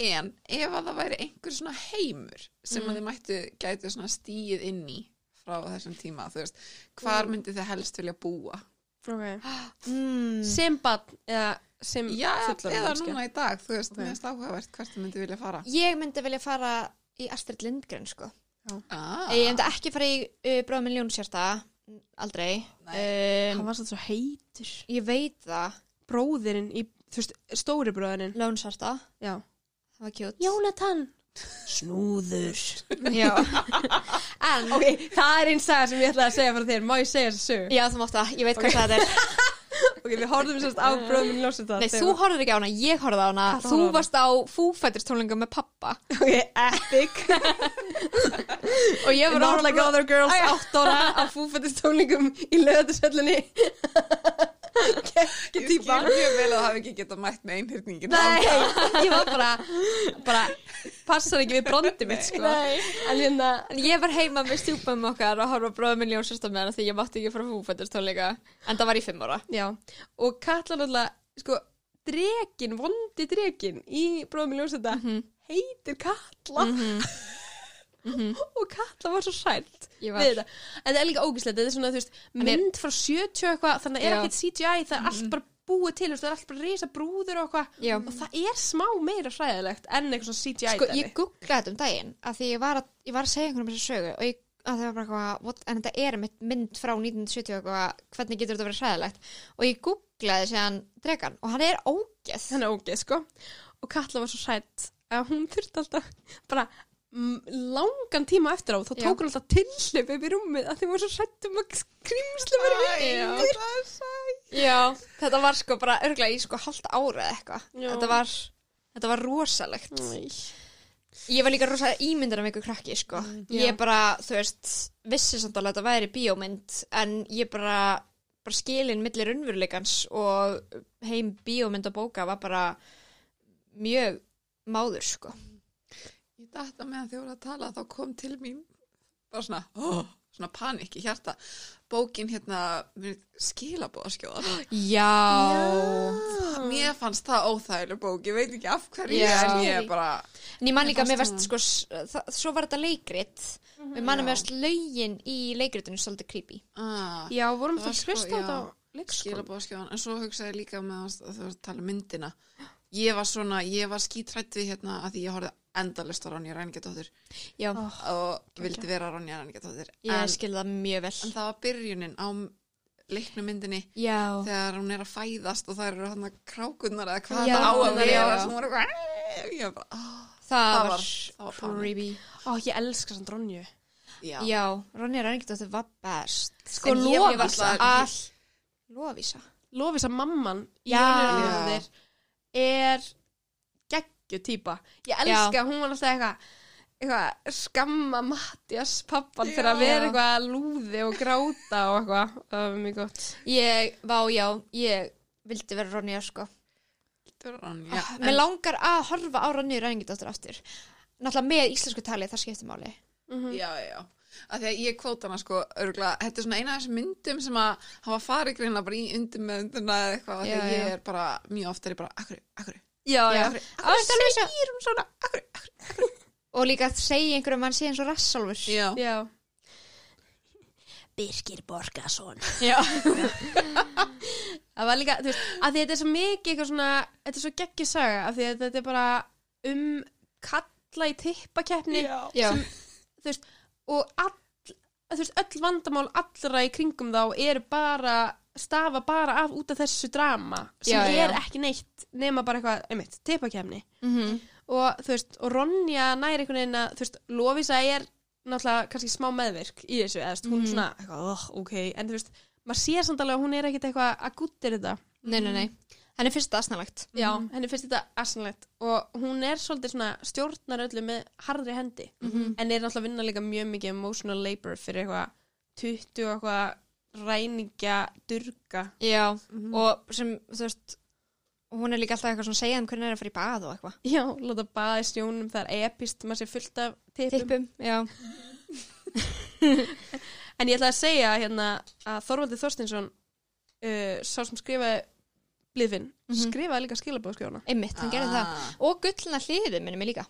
En ef að það væri einhver svona heimur sem að þið mættu gætu svona stíið inn í frá þessum tíma, þú veist, hvar myndi þið helst vilja búa? Ok. mm, Sem barn eða sem Já, fullorðin eða núna í dag, þú veist, Ok. mér finnst áhugavert hvert þið myndi vilja fara. ég myndi vilja fara í Astrid Lindgren sko Ah, ég myndi ekki fara í uh, með ljónsjarta aldrei Hann um, var svolítið svo heitur. ég veit það Bróðirinn í, þú veist, stóri bróðirinn. ljónsjarta, Já. það var cute Jónatan. Snúður. já en Ok, það er einn saga sem ég ætlaði að segja frá þér. Má ég segja þessu já þú mátt það, ég veit hvað það er Ok, við horfum sérst á ljósið það. Nei, þú horfður ekki á hana, ég horfði á hana Þú varst á fúfættistónlingum með pappa Ok, epic. Og ég var Not like other girls, átt ára á fúfættistónlingum í löðarsöllinni. ég skil mjög vel að það hafi ekki getað mætt með einhyrningin. Nei, ég var bara, bara, passar ekki við brondi mitt, sko. Nei. En hérna, En ég var heima með stjúpum okkar og horfa bróðum minn ljónsastam með hana því ég mátti ekki fara fúfættistónleika En það var í fimm ára já, og Katla náttúrulega, sko, drekin, vondi drekin í bróðum í ljósþetta Mhm. heitir Katla og Katla var svo sælt var. En það er líka ógislegt, þetta er svona, þú veist, er- mynd frá 70 og eitthvað, þannig að er Já. ekkert CGI, það er allt bara búið til, það er allt bara risa brúður og eitthvað og það er smá meira fræðilegt en eitthvað svona CGI Sko, dæmi. ég googlaði þetta um daginn að því ég var að, ég var að segja einhvern um þessu sögu og ég, að það var bara eitthvað, what, en þetta er mynd frá 1970 og eitthvað, hvernig getur þetta verið hræðilegt? Og ég googlaði séðan dregan og hann er ógeð. Hann er ógeð sko. Og Katla var svo sætt að hún þurfti alltaf bara mm, langan tíma eftir á þá tók hún alltaf tillip upp í rúmið að hún var svo sætt um að skrýmslu verið Já, þetta var sko bara örglega í sko halvt ára eitthvað. Þetta var, þetta var rosalegt Ég var líka rosa ímyndar af einhver krakki sko. Já. Ég bara, þú veist, vissi samt alveg að þetta væri bíómynd en ég bara, bara skilin millir unnveruleikans og heim bíómynd og bóka var bara mjög máður sko. Ég datta með að þið voru að tala þá kom til mín bara svona, oh, svona panik í hjarta. Bókin hérna skilabóðaskjóðar Já, mér fannst það óþægileg bók. Ég veit ekki af hverju Já. en ég bara En ég man líka, Mér fannst sko, svo var þetta leikrit. Og ég man að mér varst lögin í leikritinu svolítið creepy. ah, já, vorum Það að sko, hlusta á já, þetta skilabóðaskjóðan en svo hugsaði ég líka með að þú að tala um myndina ég var svona, ég var skítrætt við hérna að því ég horfði endalist á Ronja Ræningardóttir Já, og vildi vera Ronja Ræningardóttir ég en, skil það mjög vel. en það var byrjunin á leiknu myndinni Já, þegar hún er að fæðast og það eru hann krákunnar eða hvað Já, það á að vera já. það, það var, var- það var panik. creepy. ó, ég elska sann dronju já. Já, Ronja Ræningdóttir var best. Sko, all... Lofísa. Lofisa mamman í Já. Er geggju típa ég elska, hún var alltaf eitthvað eitthvað skamma Mattias pappan fyrir að Já. vera eitthvað lúði og gráta og eitthvað það var mjög gott Ég, vá, já, ég vildi vera Ronja, sko. Ronja. Mér langar að horfa á Ronja Ræningdóttir aftur. Náttúrulega með íslensku tali, það skiptir máli. Mhm. já, já, já að því að ég kvóta hana sko örgulega, þetta er svona eina af þessum myndum sem að hafa farið greinlega bara í undir með undurna eða eitthvað, af því Já, að ég er bara mjög oft er ég bara, akkur, akkur, já, já, akkur Ástæðan segir hún svona, akkur, akkur Og líka að segja einhverjum að hann sé eins og rassálfur. já, já. Birgir Borgason Já. það var líka, þú veist, að þetta er svo mikið eitthvað svona, þetta er svo geggju saga af því að þetta er bara um kalla í tippakeppni Já. þú veist, og all, veist, öll vandamál allra í kringum þá eru bara stafa bara af út af þessu drama sem Já, já. er ekki neitt nema bara eitthvað, einmitt, tippakefni Mm og þú veist, og Ronja næri einhvern veginn að, þú veist, Lovisa er náttúrulega kannski smá meðvirk í þessu eða hún er Mhm. svona, eitthvað, oh, ok en þú veist, maður sér samt alveg að hún er ekkit eitthvað að guttir þetta Nei, nei, nei. Henni finnst það aðsnalegt. Já, henni finnst þetta asanlegt og hún er svolítið svona stjórnar öllu með harðri hendi Mhm. en er náttúrulega að vinna líka mjög mikið emotional labor fyrir eitthvað 20 og eitthvað ræningja durga Já, og sem, þú veist, hún er líka alltaf eitthvað svona að segja um hvernig er að fara í bað og eitthvað. Já, láta baða í stjónum, það er epist maður sé fullt af tippum Tippum, já. En ég ætla að segja hérna að Þorvaldur Þorstinsson uh, sá sem skrifaði Blíðfinn, Mhm. skrifaði líka skilabóðskrifana einmitt, hann gerði það og gullna hliðið minni mig líka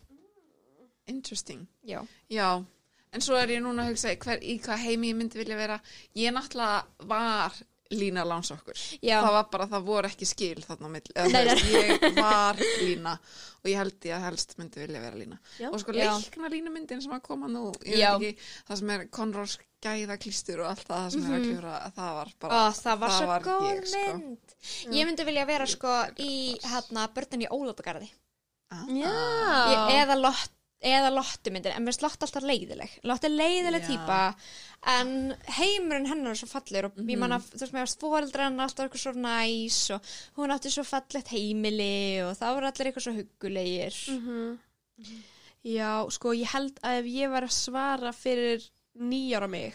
Interesting. já, Já, en svo er ég núna að hugsa hver, í hvað heimi ég myndi vilja vera. Ég náttúrulega var lína lánsokkur. já, Það var bara, það voru ekki skil þarna á milli. Eða, þú veist, ég var lína og ég held ég að helst myndi vilja vera lína. Já. Og sko leikna línumyndin sem að koma nú, ekki, það sem er Conrors gæða klístur og allt það, það sem er að Mhm. kljóra, það var bara, Ó, það var svo var góð ég, sko. mynd ég myndi vilja vera sko í hérna börnin í Ólótagarði Ah. Eða lott eða Lottu myndir, en mér finnst Lott alltaf leiðileg Lott er leiðileg Já. típa en heimurinn hennar er svo fallegur og ég Mhm. manna, þú veist, mér varst fóreldra hennar alltaf eitthvað svo næs og hún átti svo fallegt heimili og það voru allir eitthvað svo huggulegir Mhm. Já, sko, ég held að ef ég var að svara fyrir nýjára mig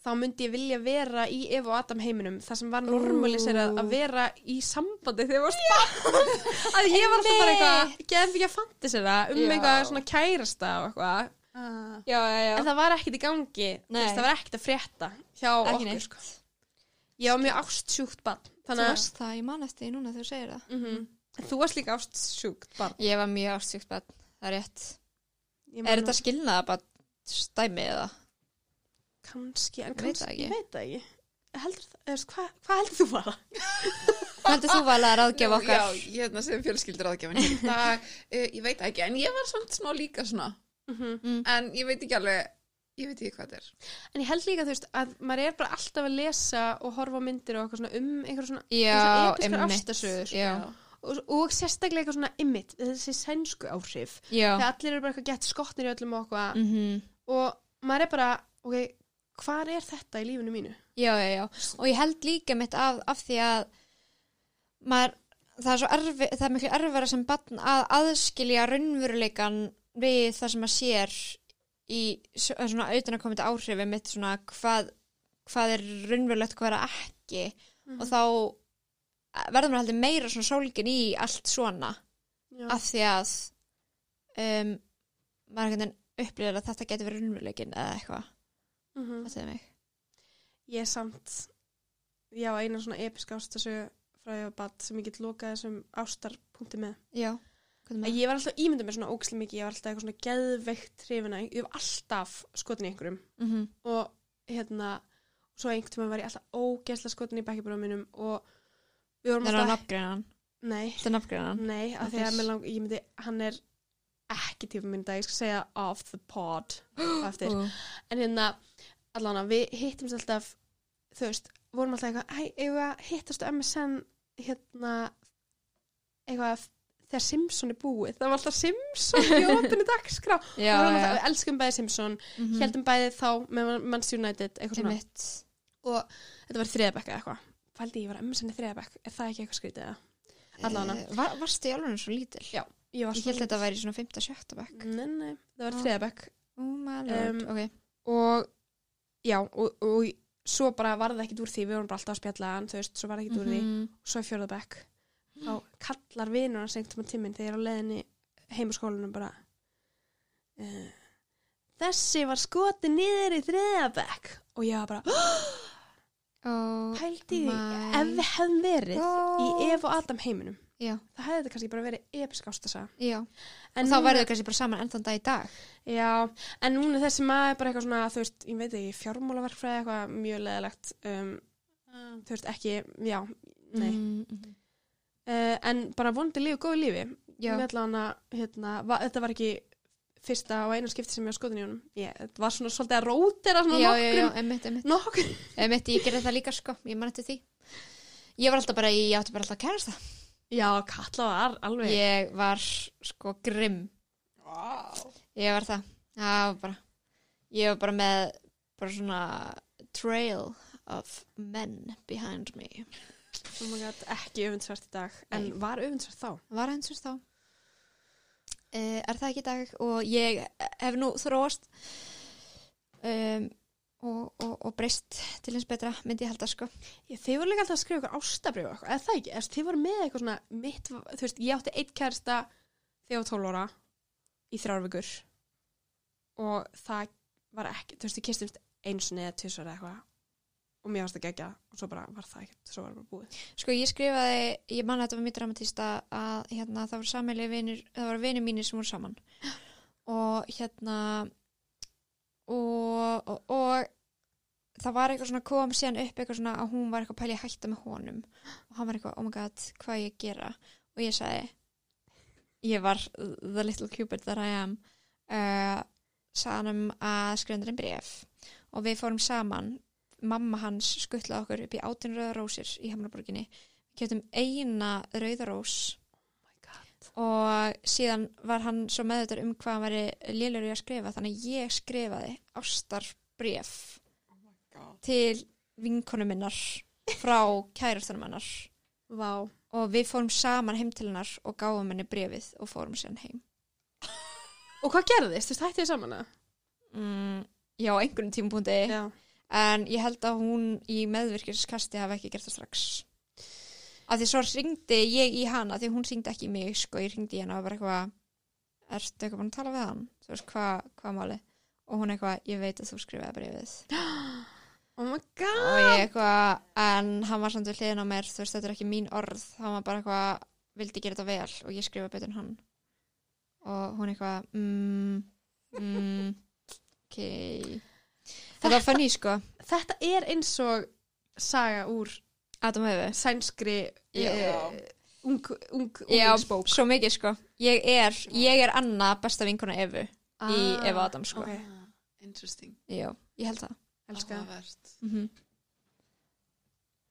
þá myndi ég vilja vera í Eva og Adam heiminum það sem var normaliserað að vera í sambandi þegar ég var spann. Að ég var alltaf bara eitthvað geðum ekki að fantasera um Já. eitthvað svona kærasta og eitthvað. Ah. já, já, en það var ekkit í gangi. Þú veist, það var ekkit að frétta hjá ekki okkur sko. ég var mjög ástsjúkt barn þú þannig að varst það, ég man eftir því núna þegar þú segir það. Mhm. En þú varst líka ástsjúkt barn. Ég var mjög ástíkt barn, það er rétt. Er þetta skilnaða bara stæmi eða kannski, en kannski, það ég veit það ekki heldur, eða, hvað, hvað heldur þú var það? hvað heldur þú vala að ráðgjafa okkar Já, ég hérna sem fjölskyldur í dag, uh, ég veit það ekki, en ég var svona smá líka svona, Mm en ég veit ekki alveg, ég veit ekki hvað þetta er. En ég held líka, þú veist, að maður er bara alltaf að lesa og horfa á myndir og eitthvað svona um einhver svona já, Þessar episkar einmitt. ástarsögur. já, og, og sérstaklega eitthvað svona ymmit, þessi sænsku áhrif já. þegar allir eru bara eitthvað gett skotnir í öllum og eitthvað Mm og maður er bara, ok, hvað er þetta í lífinu mínu? já, já, já og ég held líka mitt af, af því að maður, það er svo erfi það er miklu erfara sem barn að aðskilja raunveruleikan við það sem maður sér í svona auðvitaðnakomandi áhrifi mitt svona hvað, hvað er raunverulegt hvað er ekki og þá verður maður heldur meira svona sólgin í allt svona Já. af því að um, maður einhvern veginn upplýðir að þetta getur verið raunveruleikin eða eitthvað, Mhm. þetta er mig? Ég er samt, já, eina svona episk ástasögu frá ég var bad sem ég get lokað þessum ástarpunkti með. já, Ég var alltaf ímyndið mér svona ógislega mikið, ég var alltaf eitthvað svona geðveikt hrifina, ég var alltaf skotin í einhverjum. Mm -hmm. og hérna, svo einhvern tíma var ég alltaf ógeðslega skotin í bekkjabróðum mínum og við vorum það er á alltaf, nafngreinan? Nei, þetta er nafngreinan? Nei, af því að lang, ég myndi, hann er ekki típa minn dag, ég skal segja off the pod eftir, en hérna allan að við hittumst alltaf þú veist, vorum alltaf eitthvað æ, eigum við að hittast á MSN hérna eitthvað þegar Simpson er búið, það var alltaf Simpson í opinu dagskrá. Já, alltaf, við elskum bæði Simpson Mhm. heldum bæði þá með Manchester United eitthvað svona, Einmitt. og þetta var þriðabekka eitthvað. Fældi ég var MSN í þriðabekk er það ekki eitthvað skrítið eða? Allavega. Eh, var, varstu í alveg svo lítil? Já, ég ég held þetta væri svona 5-7 bekk. Nei, nei, það var Já. þriðabekk oh my lord, Um, ok. og já, og, og svo bara var það ekkit úr því, við vorum bara alltaf að spjalla en þú veist, svo var það ekkit úr því. Mhm. svo í fjörðabekk þá kallar vinur hans einhvern tíminn þegar ég er á leiðinni heim á skólanum bara uh, þessi var skotið niður í þriðabekk og ég var bara, oh, pældi því ef við hefðum verið í God. Ef og Adam heiminum já, það hefði þetta kannski bara verið episk ástasa já. En og þá verður þau kannski bara saman enn þann dag í dag. Já, en núna þessi maður bara eitthvað svona, þú veist, ég veit ekki fjármálaverkfræði eitthvað mjög leðilegt um, þú veist, ekki, já nei, Mm, mhm. uh, en bara vondi lífi, góðu lífi. Já, með allan að, hérna, va, þetta var ekki fyrsta og eina skipti sem ég var skotin í honum. Ég, þetta var svona svolítið að rótera svona já, já, já, nokkrum einmitt, einmitt. nokkur einmitt, ég gerði það líka sko, ég man eftir því. Ég var alltaf bara, ég átti bara alltaf að kærast það já, Katla var alveg ég var sko grimm Wow. Ég var það. Það var bara, ég var bara með bara svona trail of men behind me. oh my God, ekki öfundsvært í dag en Nei. var öfundsvært þá Var og þá. Uh, er það ekki í dag og ég hef nú þróast um, og, og, og breyst til eins betra myndi ég halda sko. ég, þið voru líka alltaf að skrifa ykkur ástabrif eða það ekki, eða þið voru með eitthvað svona mitt, þú veist, ég átti eitt kærsta þegar ég var 12 ára í þrjár vikur og það var ekki, þú veist, við kistumst eins og neða tvisvar eða eitthvað og mér varst að gegja og svo bara var það ekkert, svo var það bara búið. Sko ég skrifaði, ég man að þetta var mjög dramatísta að hérna það voru sammeilið vinir, það voru vinir mínir sem voru saman. Og hérna og, og, og það var eitthvað svona kom síðan upp eitthvað svona að hún var eitthvað að pæli að hætta með honum. Og hann var eitthvað, oh my god, hvað ég gera? Og ég sagði ég var the little cupid that I am. Uh, sagði hann um að skrifa undir einn bref og við fórum saman. Mamma hans skuttlaði okkur upp í átinn rauða rósir í Hamraborginni. Við kjöptum eina rauða rós og síðan var hann svo meðutur um hvað hann væri lélur í að skrifa þannig að ég skrifaði ástarbref God. til vinkonu minnar frá kærastunum hennar Vá og við fórum saman heim til hennar og gáum henni brefið og fórum síðan heim Og hvað gerðist? Þú veist, hætti þið saman að? mm, já, einhvern tímpúndi Já en ég held að hún í meðvirkirskasti hafi ekki gert það strax af því svo ringdi ég í hana því hún ringdi ekki í mig sko, ég ringdi í hana og bara eitthvað ertu eitthvað búin að tala við hann? Þú veist hvað hva máli? Og hún eitthvað, ég veit að þú skrifaði brefið Oh my og god ég eitthvað, en hann var samt við hliðin á mér þú veist, þetta er ekki mín orð. Hann var bara eitthvað, vildi gera þetta vel og ég skrifa betur en hann. Og hún eitthvað mm, mm, ok. Þetta var funny sko. Þetta er eins og saga úr Adam Höfu sænskri eh, ung, ung, Já, svo mikið sko. Ég er, ég er Anna, besta vinkona Evu í Ah, Eva Adam sko. ok. Ah, Interesting. Já, ég held það. Mm -hmm.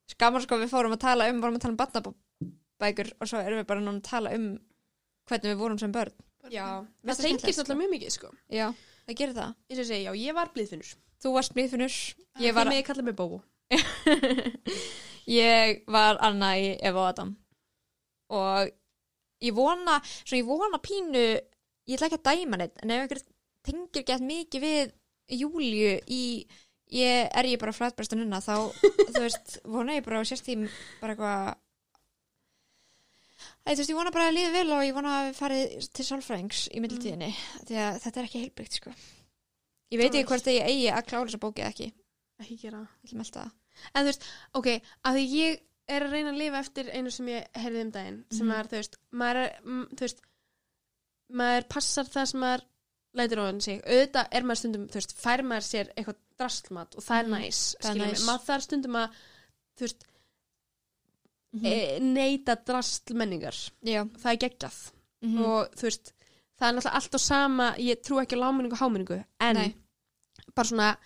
Skaman sko, við fórum að tala um vorum að tala um barnabækur og svo erum við bara núna að tala um hvernig við vorum sem börn. Já, það tengist alltaf mjög mikið sko. Já, það gerir það. Ég sé, já, ég var blíðfinnur. Þú varst blíðfinnur. Ég Ég var, var Þið mig kalla mig Bóbo ég var Anna í Eva og Adam. Og ég vona svona ég vona pínu ég ætla ekki að dæma neitt en ef einhver tengir gett mikið við Júliu í ég er ég bara flætbresta nunna þá þú veist, vona ég bara sérst því bara eitthvað Æ, veist, ég vona bara að líða vel og ég vona að við farið til sálfræðings í middeltíðinni því að þetta er ekki heilbyggt sko. Ég veit ekki hvort að ég eigi að klára þessa bókið ekki. Ekki gera. Ég vil melta það En þú veist, ok, að því ég er að reyna að lifa eftir einu sem ég heyrði um daginn sem Mhm. er, þú veist, maður er, mm, þú veist maður passar það sem maður lætur ofan sig, auðvitað er maður stundum þú veist, fær maður sér eitthvað drastlmat og það er Mhm. næs, skiljum mig. maður þarf stundum að, þú veist mm e, neita drastlmenningar já. Það er geggjað. Mm og þú veist, það er náttúrulega allt á sama ég trú ekki á láminningu og háminningu en Nei. bara svona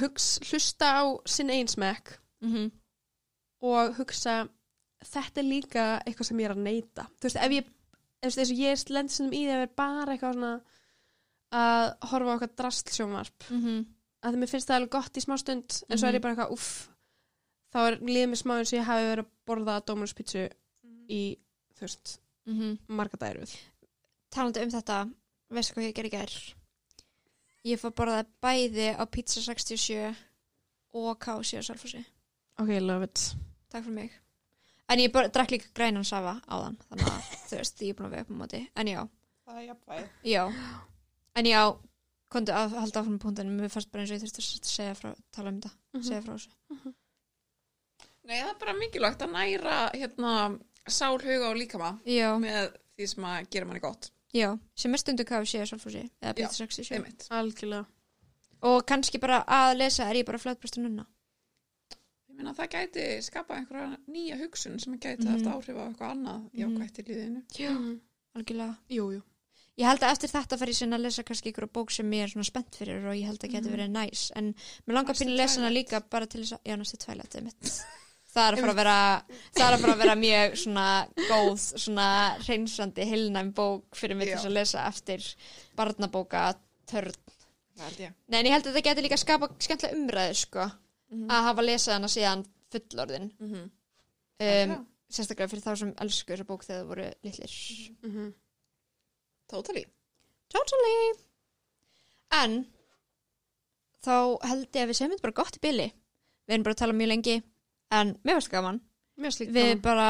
hugs, hlusta á sinn einsmekk -hmm. og hugsa þetta er líka eitthvað sem ég er að neyta þú veist, ef ég ef þess að ég lend sem í því að vera bara eitthvað svona að horfa á eitthvað drastlsjónvarp Mm -hmm. að mér finnst það alveg gott í smá stund en svo er Mhm. ég bara eitthvað, uff þá er líðið mér smá eins og ég hafi verið að borða Dominus pizza í þú veist, marga dæruð talandi um þetta veistu hvað ég gerði í gær ég fór borðaði bæði á pizza 67 og kási á Salfossi ok, love it. Takk fyrir mig. En ég bara, drakk líka grænan safa á þann þannig að þú veist, ég er búin að vega upp á móti. En já, Það er jafnvæg. já. En já, kontu að halda áfram punktunum. Mér fannst bara eins og ég þurfti að segja frá tala um þetta, Mhm. segja frá þessu. Nei, það er bara mikilvægt að næra hérna sál, huga og líkama já, með því sem að gera manni gott. Já, sem er stundu kási á Salfossi eða Já, pizza 67 Einmitt. algjörlega og kannski bara að lesa er ég bara flætbröstu nunna Ég meina það gæti skapa einhverja nýja hugsun sem gæti Mhm. haft áhrif á eitthvað annað Mhm. jákvætt í líðinu. já, algjörlega jú, jú Ég held að eftir þetta fer ég sinna að lesa kannski ykkur bók sem ég er svona spennt fyrir og ég held að geti Mhm. verið næs en mér langar Næstu pínu að lesa hana líka bara til þess að, já næstu tvælætt mitt það er að fara að vera það er að fara að vera mjög svona góð svona reynsandi heilnæm bók fyrir mig til að lesa eftir barnabóka törn. Nei en ég held að þetta geti líka skapa skemmtilega umræðu sko Mhm. að hafa lesað hana síðan fullorðin Mhm. um, Algjörlega. sérstaklega fyrir þá sem elsku þessa bók þegar það voru litlir mm Totally. Totally En þá held ég að við segjum þetta bara gott í byli Við erum bara að tala mjög lengi En mér varst gaman mér slíkt Við bara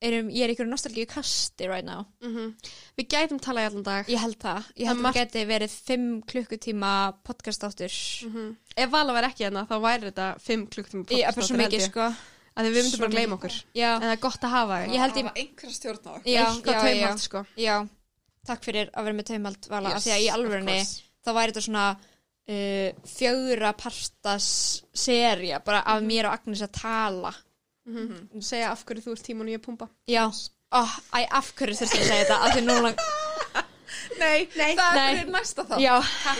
erum, ég er ykkur nostalgíu kasti right now. Mhm. Við gætum talað í allan dag. Ég held það. Ég Það held að margt- það geti verið fimm klukkutíma podcast áttur. Mhm. Ef Vala var ekki hérna, þá væri þetta 5 klukktum Ég er bara svo mikið, sko. Að því við myndum Svo bara að gleyma mikið. okkur. Já, En það er gott að hafa þig. Ég held ég- Það einhverja stjórn á okkur. já, Eitthvað já, já, taumhald, sko. já. Takk fyrir að vera með taumhald, Vala. Yes, Af því að í course. þá væri þetta svona uh, fjögra partas serja bara af mér og Agnes að tala. Mhm. Segja af hverju þú ert tíma og nýja pumpa. Já. Oh, æ, af hverju þurfti ég að segja þetta? Af því núna, Nei, Nei, það nei. er næsta þá. já.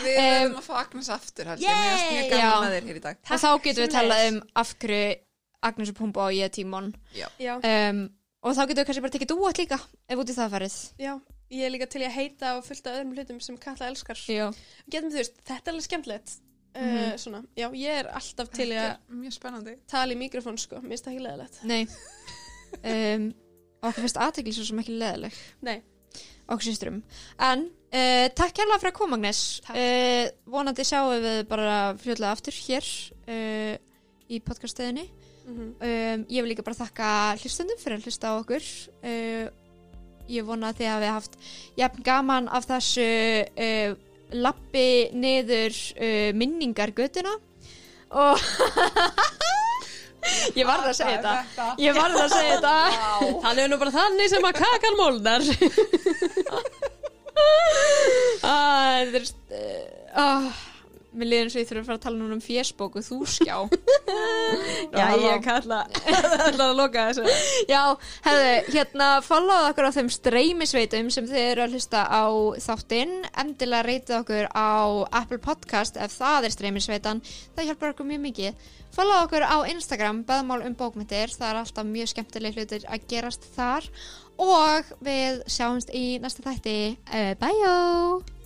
Við verðum að fá Agnes aftur. Mér finnst mjög gaman með þér hér í dag. Og þá getum við talað um af hverju Agnes og Pumba og ég tímon. Já. Um, og þá getum við kannski bara tekið dúat líka ef út í það farið. Já. Ég er líka til í að heita og fullta öðrum hlutum sem Katla elskar. Getum þú veist, þetta er alveg skemmtilegt. Uh, Mhm. svona, já, ég er alltaf til í Þetta að mjög spennandi. tala í mikrofón, sko. Mér finnst það ekki leðilegt. Nei. Um, okkur finnst aðtekli svo sem ekki leðileg. Nei. Okkur sýsturum. En uh, takk hérlega fyrir að koma, Agnes. Uh, vonandi sjáum við bara fljóðlega aftur hér uh, í podcaststöðinni. Mm Um, ég vil líka bara þakka hlustundum fyrir að hlusta á okkur. Uh, ég vona að þið hafi haft jafn gaman af þessu uh, lappi niður uh, minningar götuna og ég varð að segja þetta. ég varð að segja þetta. Það er nú bara þannig sem að kakan molnar. ah, það er uh, ah, mér liður eins og ég þurfa að fara að tala núna um og þú skjá Já, ég kalla. Að loka þessu. Já, hefðu, hérna followðu okkur á þeim streymisveitum sem þið eru að hlusta á þáttinn. Endilega reytið okkur á Apple Podcast ef það er streymisveitan. Það hjálpar okkur mjög mikið. Followðu okkur á Instagram, beðmál um bókmyndir það er alltaf mjög skemmtileg hlutir að gerast þar. Og við sjáumst í næsta þætti. Uh, Bye!